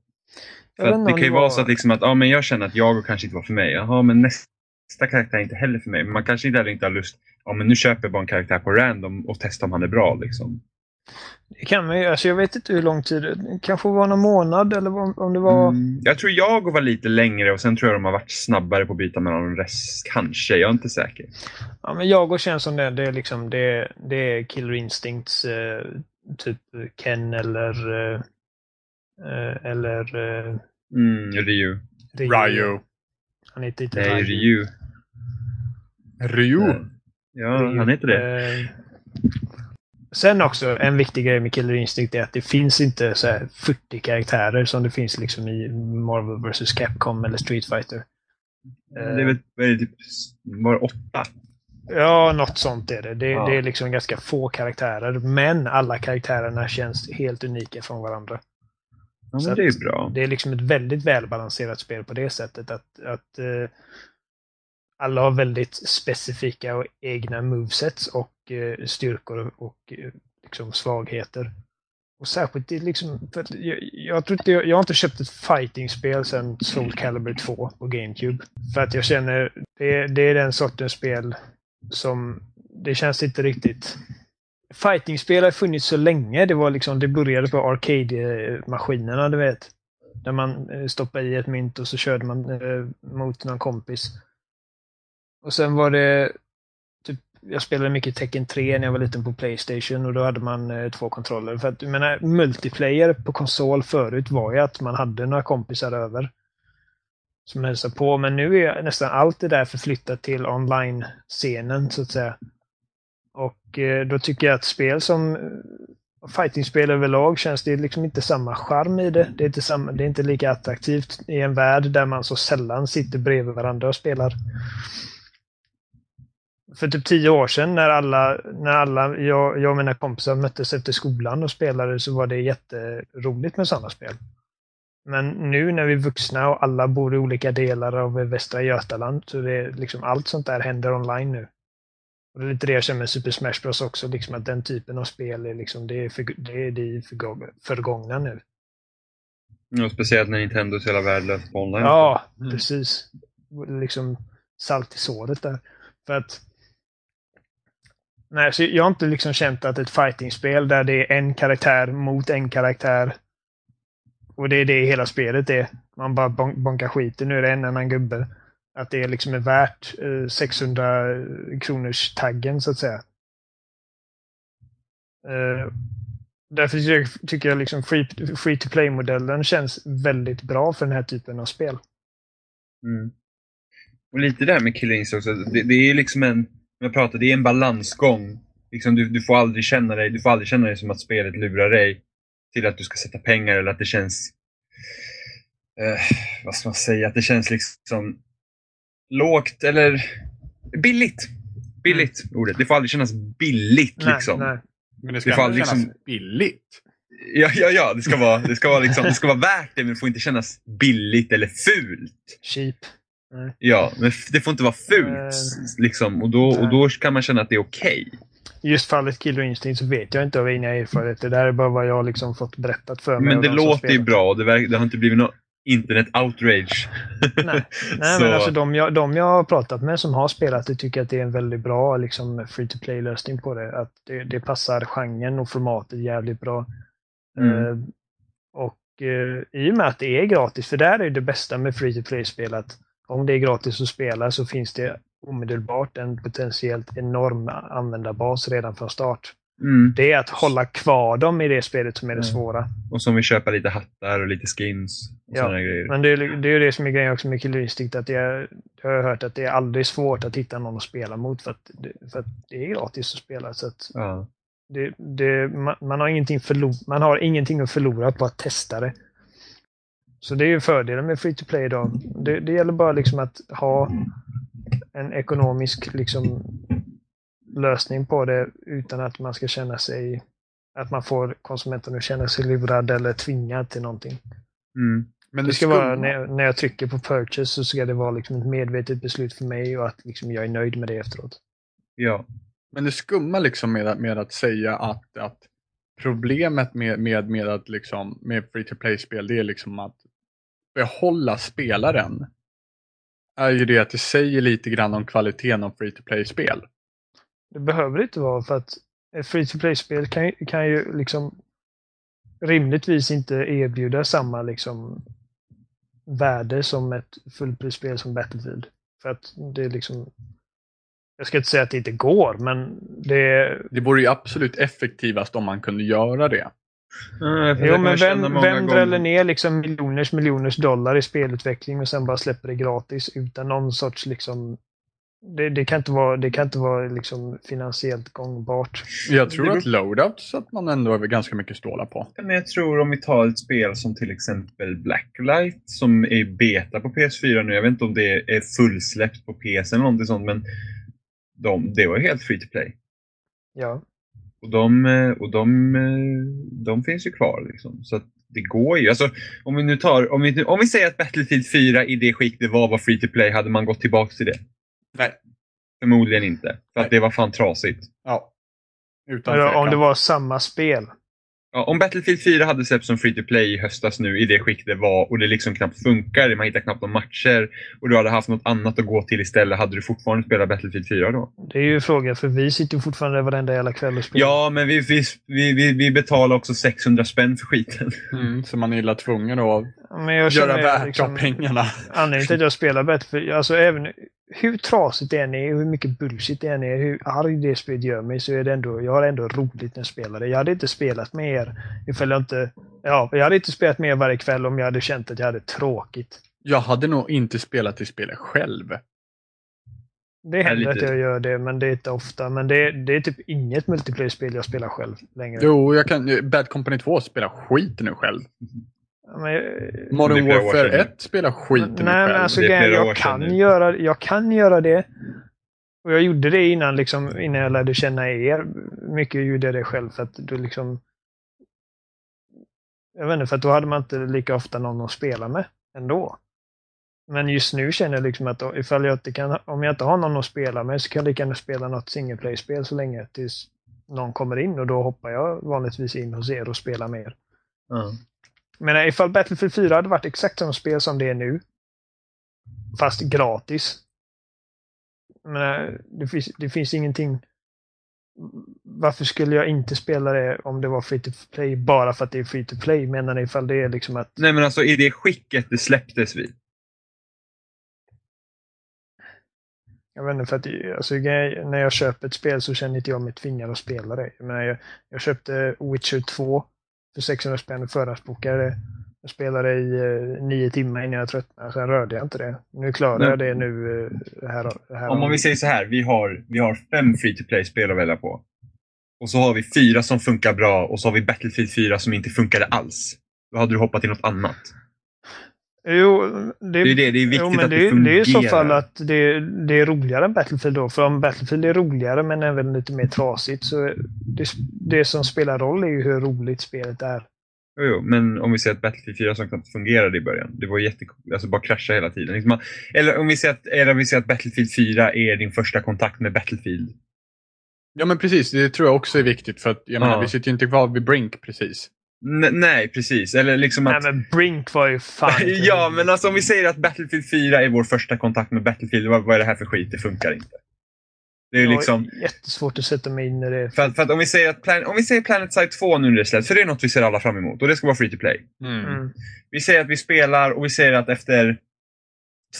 För att det kan ju vara så att, liksom att ja, men jag känner att jag kanske inte var för mig. Jaha, men nästa karaktär är inte heller för mig. Men man kanske inte heller inte har lust, ja men nu köper jag bara en karaktär på random och testar om han är bra. Liksom. Det kan man ju. Alltså jag vet inte hur lång tid. Det kanske var någon månad eller om det var... Mm, jag tror jag var lite längre och sen tror jag de har varit snabbare på att byta mellan rest. Kanske, jag är inte säker. Ja, men jag känns som det. Det är liksom det, det är Killer Instincts eh, typ Ken eller eh, eh eller eh, mm, Ryu. Ryu. Han heter inte Nej, Ryu. Ryu. Ja, Ryu. han heter det. Eh, Sen också, en viktig grej med Killer Instinct är att det finns inte så 40 karaktärer som det finns liksom i Marvel vs Capcom eller Street Fighter. Det är väl, är typ, var åtta? Ja, något sånt är det. Det, ja. det, är liksom ganska få karaktärer, men alla karaktärerna känns helt unika från varandra. Ja, men det är bra. Det är liksom ett väldigt välbalanserat spel på det sättet att, att uh, alla har väldigt specifika och egna movesets och Eh, styrkor och eh, liksom svagheter. Och särskilt liksom, för jag, jag, tror inte, jag har inte köpt ett fighting-spel sedan Soul Calibur 2 på GameCube. För att jag känner, det, det är den sortens spel som det känns inte riktigt... Fighting-spel har funnits så länge. Det var liksom, det började på arcade-maskinerna, du vet. Där man eh, stoppade i ett mynt och så körde man eh, mot någon kompis. Och sen var det jag spelade mycket Tekken 3 när jag var liten på Playstation och då hade man eh, två kontroller. För att, jag menar, multiplayer på konsol förut var ju att man hade några kompisar över. Som hälsade på, men nu är nästan allt det där förflyttat till online-scenen så att säga. Och eh, då tycker jag att spel som eh, fightingspel överlag känns det liksom inte samma charm i det. Det är, inte samma, det är inte lika attraktivt i en värld där man så sällan sitter bredvid varandra och spelar. För typ tio år sedan när alla, när alla jag, jag och mina kompisar möttes efter skolan och spelade så var det jätteroligt med sådana spel. Men nu när vi är vuxna och alla bor i olika delar av Västra Götaland så det är liksom allt sånt där händer online nu. Och det är lite det jag känner med Super Smash Bros också, liksom att den typen av spel är, liksom, det är, för, det är det förgångna nu. Ja, speciellt när Nintendo är så jävla värdelöst på online. Ja, mm. precis. Liksom salt i såret där. För att Nej, så jag har inte liksom känt att ett fightingspel där det är en karaktär mot en karaktär och det är det hela spelet är. Man bara bonkar skiten nu är det en annan gubbe. Att det liksom är värt eh, 600-kronors-taggen, eh, så att säga. Eh, därför tycker jag liksom free, free to play-modellen känns väldigt bra för den här typen av spel. Mm. Och lite där med Killings också, det, det är liksom en, jag pratade, det är en balansgång. Liksom du, du, får aldrig känna dig, du får aldrig känna dig som att spelet lurar dig till att du ska sätta pengar eller att det känns, eh, vad ska man säga, att det känns liksom lågt eller billigt. Billigt mm. ordet. Det får aldrig kännas billigt nej, liksom. Nej. Men det ska det får aldrig kännas liksom... billigt. Ja, ja, ja. Det ska, vara, det, ska vara liksom, det ska vara värt det, men det får inte kännas billigt eller fult. Cheap. Nej. Ja, men det får inte vara fult. Uh, liksom, och, då, och då kan man känna att det är okej. Okay. Just fallet Killer Instinct så vet jag inte av egna erfarenheter. Det där är bara vad jag liksom fått berättat för mig. Men det låter ju bra. Det, det har inte blivit något internet-outrage. Nej, Nej men alltså de jag, de jag har pratat med som har spelat det tycker att det är en väldigt bra liksom, free to play-lösning på det. Att det, det passar genren och formatet jävligt bra. Mm. Uh, och uh, i och med att det är gratis, för där är det bästa med free to play-spel att om det är gratis att spela så finns det omedelbart en potentiellt enorm användarbas redan från start. Mm. Det är att hålla kvar dem i det spelet som är det mm. svåra. Och som vill köpa lite hattar och lite skins. Och ja, grejer. men det är, det är det som är grejen också med Killistic. Att det är, jag har hört att det är aldrig svårt att hitta någon att spela mot för att, för att det är gratis att spela. Så att ja. det, det, man, man, har ingenting förlor, man har ingenting att förlora på att testa det. Så det är ju fördelen med free to play idag. Det, det gäller bara liksom att ha en ekonomisk liksom, lösning på det utan att man ska känna sig att man får konsumenten att känna sig lurad eller tvingad till någonting. Mm. Men det, ska skumma... vara, när, när jag trycker på purchase så ska det vara liksom ett medvetet beslut för mig och att liksom jag är nöjd med det efteråt. Ja. Men det skumma liksom med, med att säga att, att problemet med, med, med, att liksom, med free to play-spel det är liksom att behålla spelaren. Är ju det att det säger lite grann om kvaliteten av free to play-spel. Det behöver inte vara för att ett free to play-spel kan, kan ju liksom rimligtvis inte erbjuda samma liksom värde som ett fullprisspel som Battlefield. För att det är liksom jag ska inte säga att det inte går, men det... Det vore ju absolut effektivast om man kunde göra det. Mm, jo, men vem, vem dräller ner liksom miljoners miljoners dollar i spelutveckling och sen bara släpper det gratis utan någon sorts liksom det, det, kan inte vara, det kan inte vara liksom finansiellt gångbart. Jag tror det... att loadouts att man ändå har ganska mycket stålar på. Men jag tror om vi tar ett spel som till exempel Blacklight som är beta på PS4 nu. Jag vet inte om det är fullsläppt på PS eller någonting sånt men de, det var helt free to play. Ja. Och de, och de, de finns ju kvar. Liksom. Så det går ju. Alltså, om, vi nu tar, om, vi, om vi säger att Battlefield 4 i det skick det var var free to play, hade man gått tillbaka till det? Nej. Förmodligen inte. För Nej. att det var fan trasigt. Ja. Utan om det var samma spel. Ja, om Battlefield 4 hade släppts som free to play i höstas nu i det skick det var och det liksom knappt funkar, man hittar knappt några matcher och du hade haft något annat att gå till istället, hade du fortfarande spelat Battlefield 4 då? Det är ju frågan, för vi sitter fortfarande varenda jävla kväll och spelar. Ja, men vi, vi, vi, vi, vi betalar också 600 spänn för skiten. Mm, så man är illa tvungen att Men jag göra värt liksom- pengarna. Anledningen till att jag spelar Battlefield, alltså även hur trasigt det än är, hur mycket bullshit det än är, hur arg det spelet gör mig, så är det ändå, jag har ändå roligt när jag spelar det. Jag hade inte spelat med er ifall jag inte, ja, jag hade inte spelat med er varje kväll om jag hade känt att jag hade tråkigt. Jag hade nog inte spelat det spelet själv. Det händer lite- att jag gör det, men det är inte ofta. Men det, det är typ inget multiplayer-spel jag spelar själv längre. Jo, jag kan, Bad Company 2 spelar skit nu själv. Men, jag- Modern Warfare sedan nu. 1 spelar skit nu Nej, men själv. alltså jag, sedan kan nu. göra, jag kan göra det. Och jag gjorde det innan, liksom, innan jag lärde känna er. Mycket gjorde jag det själv för att du liksom... Jag vet inte, för att då hade man inte lika ofta någon att spela med ändå. Men just nu känner jag liksom att ifall jag inte kan, om jag inte har någon att spela med så kan jag lika gärna spela något single play-spel så länge tills någon kommer in och då hoppar jag vanligtvis in hos er och spelar med er. Ja. Men ifall Battlefield 4 hade varit exakt samma spel som det är nu. Fast gratis. Men det finns, det finns ingenting. Varför skulle jag inte spela det om det var free to play bara för att det är free to play? Menar ni ifall det är liksom att... Nej men alltså i det skicket det släpptes vi. Jag vet inte, för att alltså, när jag köper ett spel så känner inte jag mig tvingad att spela det. Jag, menar, jag, jag köpte Witcher 2 för 600 spänn förhandsbokade. Jag spelade i eh, nio timmar innan jag tröttnade, sen rörde jag inte det. Nu klarar Nej. jag det nu eh, här, här Om, om vi säger så här, vi har, vi har fem free to play-spel att välja på. Och så har vi fyra som funkar bra och så har vi Battlefield 4 som inte funkade alls. Då hade du hoppat till något annat. Jo, det, Det är det, det är viktigt jo, men att det, fungerar. det är i så fall att det, det är roligare än Battlefield då. För om Battlefield är roligare men även lite mer trasigt så det, det som spelar roll är ju hur roligt spelet är. Jo, jo, men om vi säger att Battlefield 4 som knappt fungerade i början. Det var jätte, alltså bara krascha hela tiden. Liksom man, eller, om vi säger att, eller om vi säger att Battlefield 4 är din första kontakt med Battlefield. Ja men precis, det tror jag också är viktigt för att jag menar, Ja. vi sitter ju inte kvar vid Brink precis. N- nej, precis. Eller liksom att... Nej men Brink var ju fan ja, men alltså om vi säger att Battlefield 4 är vår första kontakt med Battlefield. Vad, vad är det här för skit? Det funkar inte. Det är var liksom... jättesvårt att sätta mig in i det. För att, för att om, vi säger att plan, om vi säger Planet Side 2 nu när det släpps, för det är något vi ser alla fram emot och det ska vara free to play. Mm. Vi säger att vi spelar och vi säger att efter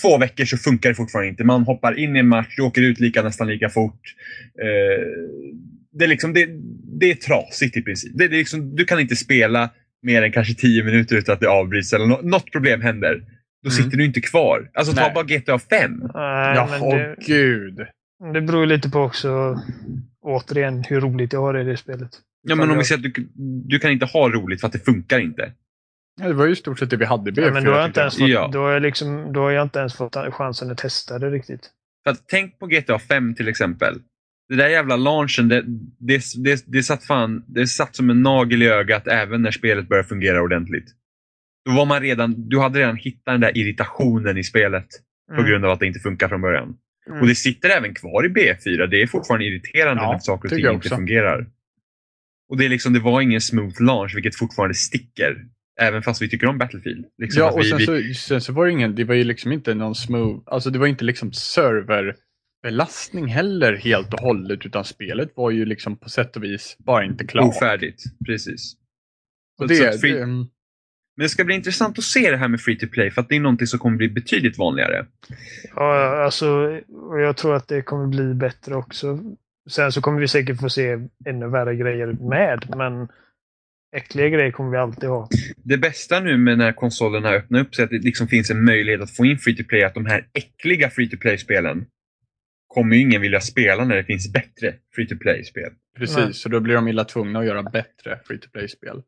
två veckor så funkar det fortfarande inte. Man hoppar in i en match, du åker ut lika, nästan lika fort. Eh, det, är liksom, det, det är trasigt i princip. Det, det är liksom, du kan inte spela mer än kanske 10 minuter utan att det avbryts eller nå- något problem händer. Då Mm. sitter du inte kvar. Alltså ta Nej. bara GTA 5. Nej, Ja, men åh det, gud. det beror ju lite på också, återigen, hur roligt jag har i det spelet. Ja, men om vi säger att du, du kan inte ha roligt för att det funkar inte. Ja, det var ju i stort sett det vi hade i Ja, BF4. men då har, jag inte ens fått, Ja. då, har jag liksom, då har jag inte ens fått chansen att testa det riktigt. För att tänk på GTA 5 till exempel. Det där jävla launchen, det, det, det, det, satt fan, det satt som en nagel i ögat även när spelet började fungera ordentligt. Då var man redan, du hade redan hittat den där irritationen i spelet på Mm. grund av att det inte funkar från början. Mm. Och det sitter även kvar i B4. Det är fortfarande irriterande Ja, när saker och ting inte fungerar. Och det, är liksom, det var ingen smooth launch, vilket fortfarande sticker. Även fast vi tycker om Battlefield. Liksom Ja, och vi, sen, vi, så, sen så var det ingen, det var ju liksom inte någon smooth, alltså det var inte liksom serverbelastning heller helt och hållet utan spelet var ju liksom på sätt och vis bara inte klart. ofärdigt. Precis. Och Så- det, free- det, mm, Men det ska bli intressant att se det här med free to play för att det är någonting som kommer bli betydligt vanligare. Ja, alltså, och jag tror att det kommer bli bättre också. Sen så kommer vi säkert få se ännu värre grejer med, men äckliga grejer kommer vi alltid ha. Det bästa nu med när konsolerna öppnar upp sig att det liksom finns en möjlighet att få in free to play att de här äckliga free to play-spelen kommer ju ingen vilja spela när det finns bättre free to play-spel. precis, Nej. så då blir de illa tvungna att göra bättre free to play-spel.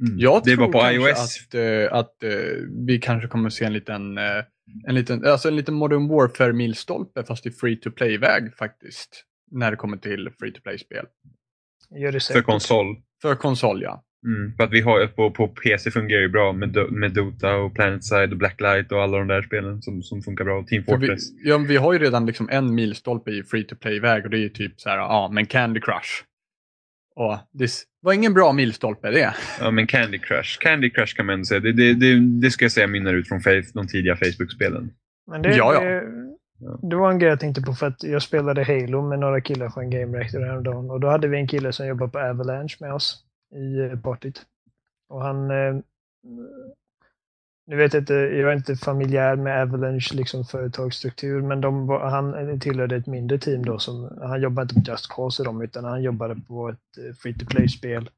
Mm. Jag det tror var på iOS. att, eh, att eh, vi kanske kommer se en liten, eh, en liten, alltså en liten Modern Warfare-milstolpe fast i free to play-väg faktiskt. När det kommer till free to play-spel. För konsol. För konsol ja. Mm. För att vi har på, på PC fungerar ju bra med, med Dota och PlanetSide och Blacklight och alla de där spelen som, som funkar bra. Team För vi, Fortress. ja, vi har ju redan liksom en milstolpe i free to play-väg och det är ju typ så här, ja men Candy Crush. Och det, var ingen bra milstolpe det. Ja, men Candy Crush. Candy Crush kan man ändå säga. Det, det, det, det ska jag säga mynnar ut från de tidiga Facebook-spelen. Men det, Ja, ja. Det, det var en grej jag tänkte på för att jag spelade Halo med några killar från Game Reactor häromdagen. Och då hade vi en kille som jobbade på Avalanche med oss i eh, partyt. Och han... Eh, nu vet jag inte, jag är inte familjär med Avalanche liksom företagsstruktur, men de han eh, tillhörde ett mindre team då. Som, han jobbade inte på Just Cause och dem, utan han jobbade på ett eh, free to play-spel.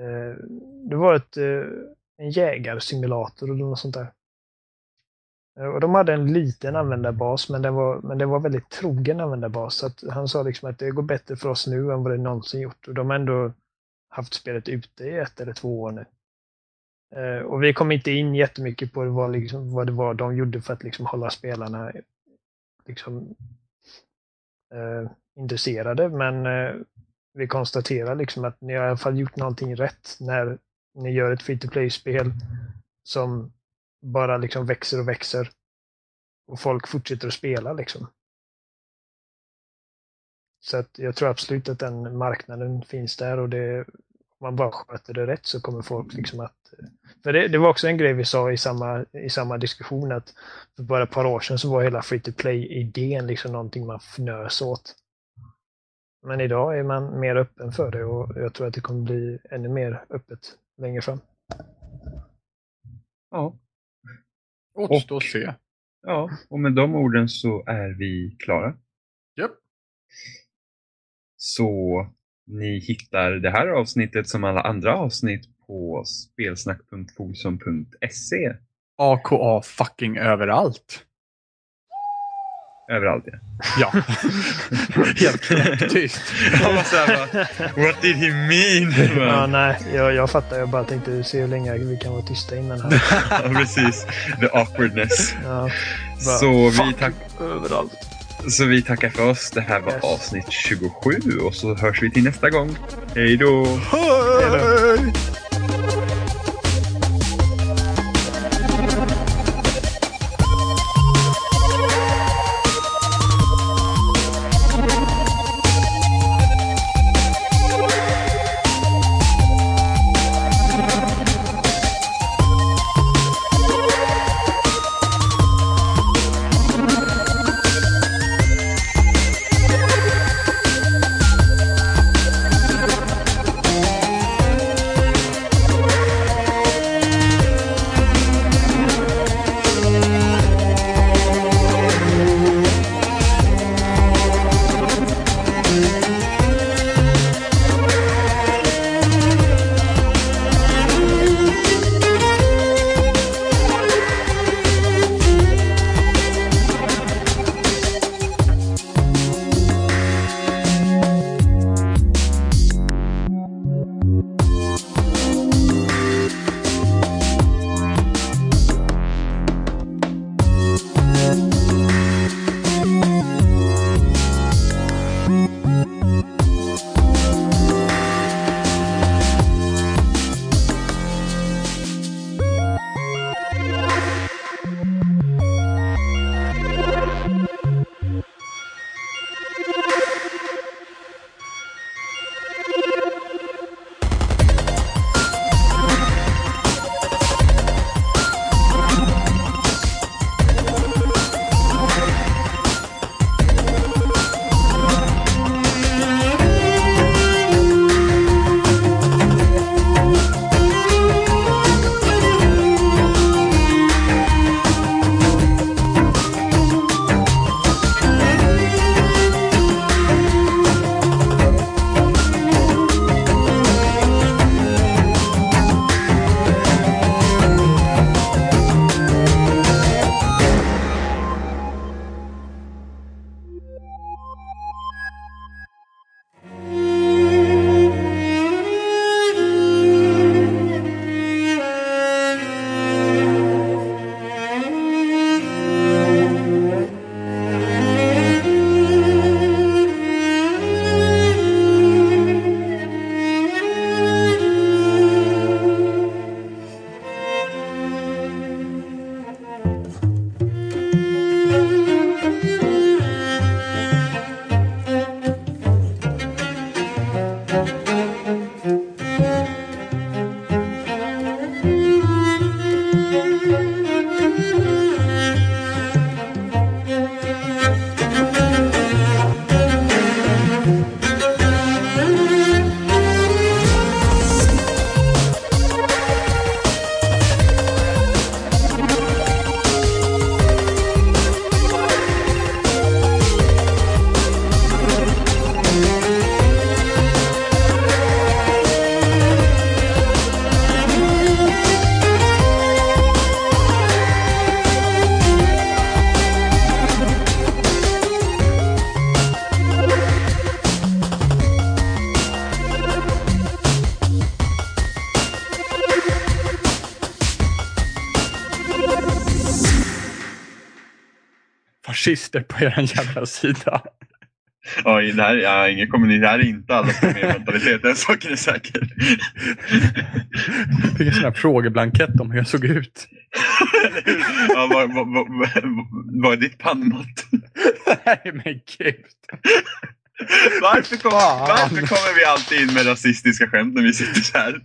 Eh, det var ett, en jägarsimulator eller något sånt där. Och de hade en liten användarbas, men den var, men den var väldigt trogen användarbas. Så att han sa liksom att det går bättre för oss nu än vad det någonsin gjort. Och de har ändå haft spelet ute i ett eller två år nu. Eh, och vi kom inte in jättemycket på vad, liksom, vad det var de gjorde för att liksom hålla spelarna liksom, eh, intresserade. Men eh, vi konstaterar liksom att ni har i alla fall gjort någonting rätt när ni gör ett free to play-spel som bara liksom växer och växer. Och folk fortsätter att spela liksom. Så att jag tror absolut att den marknaden finns där och det, om man bara sköter det rätt så kommer folk liksom att... För det, det var också en grej vi sa i samma, i samma diskussion att för bara ett par år sedan så var hela free to play-idén liksom någonting man fnös åt. Men idag är man mer öppen för det och jag tror att det kommer bli ännu mer öppet längre fram. Ja. Återstår att se. ja, och med de orden så är vi klara. Japp. Så ni hittar det här avsnittet som alla andra avsnitt på spelsnack.folsom.se. AKA fucking överallt. Överallt ja. Ja. Helt knäpptyst. Jag var såhär bara, what did he mean? Ja, nej, jag, jag fattar. Jag bara tänkte se hur länge vi kan vara tysta innan här. Ja, precis. The awkwardness. Ja, bara, Så vi, fuck tack, överallt. Så vi tackar för oss. Det här var avsnitt 27 och så hörs vi till nästa gång. Hej då! Hej! Fascister på er jävla sida. Ja, det här, ja, ingen kommunism. Det här är inte alla mentalitet. Den saken är säker. Jag fick en sån här frågeblankett om hur jag såg ut. ja, vad, vad, vad, vad är ditt pannmått? Nej men gud. Varför, kom, varför kommer vi alltid in med rasistiska skämt när vi sitter så här?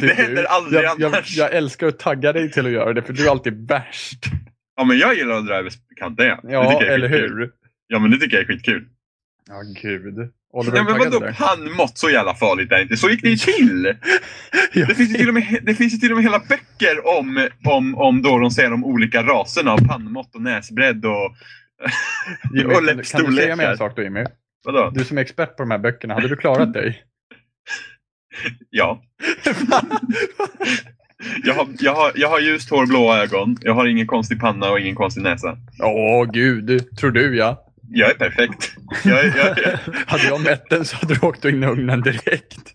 Det händer aldrig jag, jag, annars. jag älskar att tagga dig till att göra det för du är alltid värst. Ja, men jag gillar att dra över kanten. Ja, eller skitkul. hur? Ja, men det tycker jag är skitkul. Ja, gud. Oliver, Ja, men vadå där? pannmått? Så jävla farligt är det inte. Så gick det ju till. Det finns ju till och med, det finns ju till och med hela böcker om, om, om då de säger de olika raserna av pannmått och näsbredd och, Jimmy, och du- kan du säga mig en läppstorlekar. sak då Jimmy? Vadå? Du som är expert på de här böckerna, hade du klarat dig? Ja. Jag har, jag, har, jag har ljust hår, blåa ögon. Jag har ingen konstig panna och ingen konstig näsa. Åh gud, tror du ja. Jag är perfekt. Jag, jag, jag, Hade jag mätt den så hade du åkt in i ugnen direkt.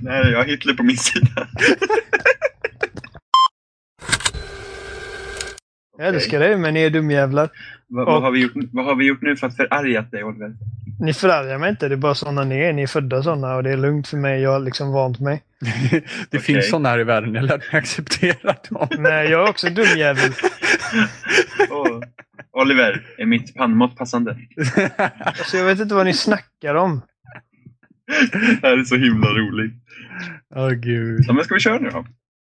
nej, jag har Hitler på min sida. Jag älskar dig, men ni är dumjävlar. Vad, vad, har vi gjort, vad har vi gjort nu för att förargat dig, Oliver? Ni förargar mig inte, det är bara sådana ni är. Ni är födda sådana och det är lugnt för mig. Jag har liksom vant mig. Det Okej. finns sådana här i världen, jag lär mig acceptera dem. Nej, jag är också dumjävel. Åh. Oliver, är mitt pannmått passande? Alltså, jag vet inte vad ni snackar om. Det här är så himla roligt. Åh gud. Ja, men ska vi köra nu då?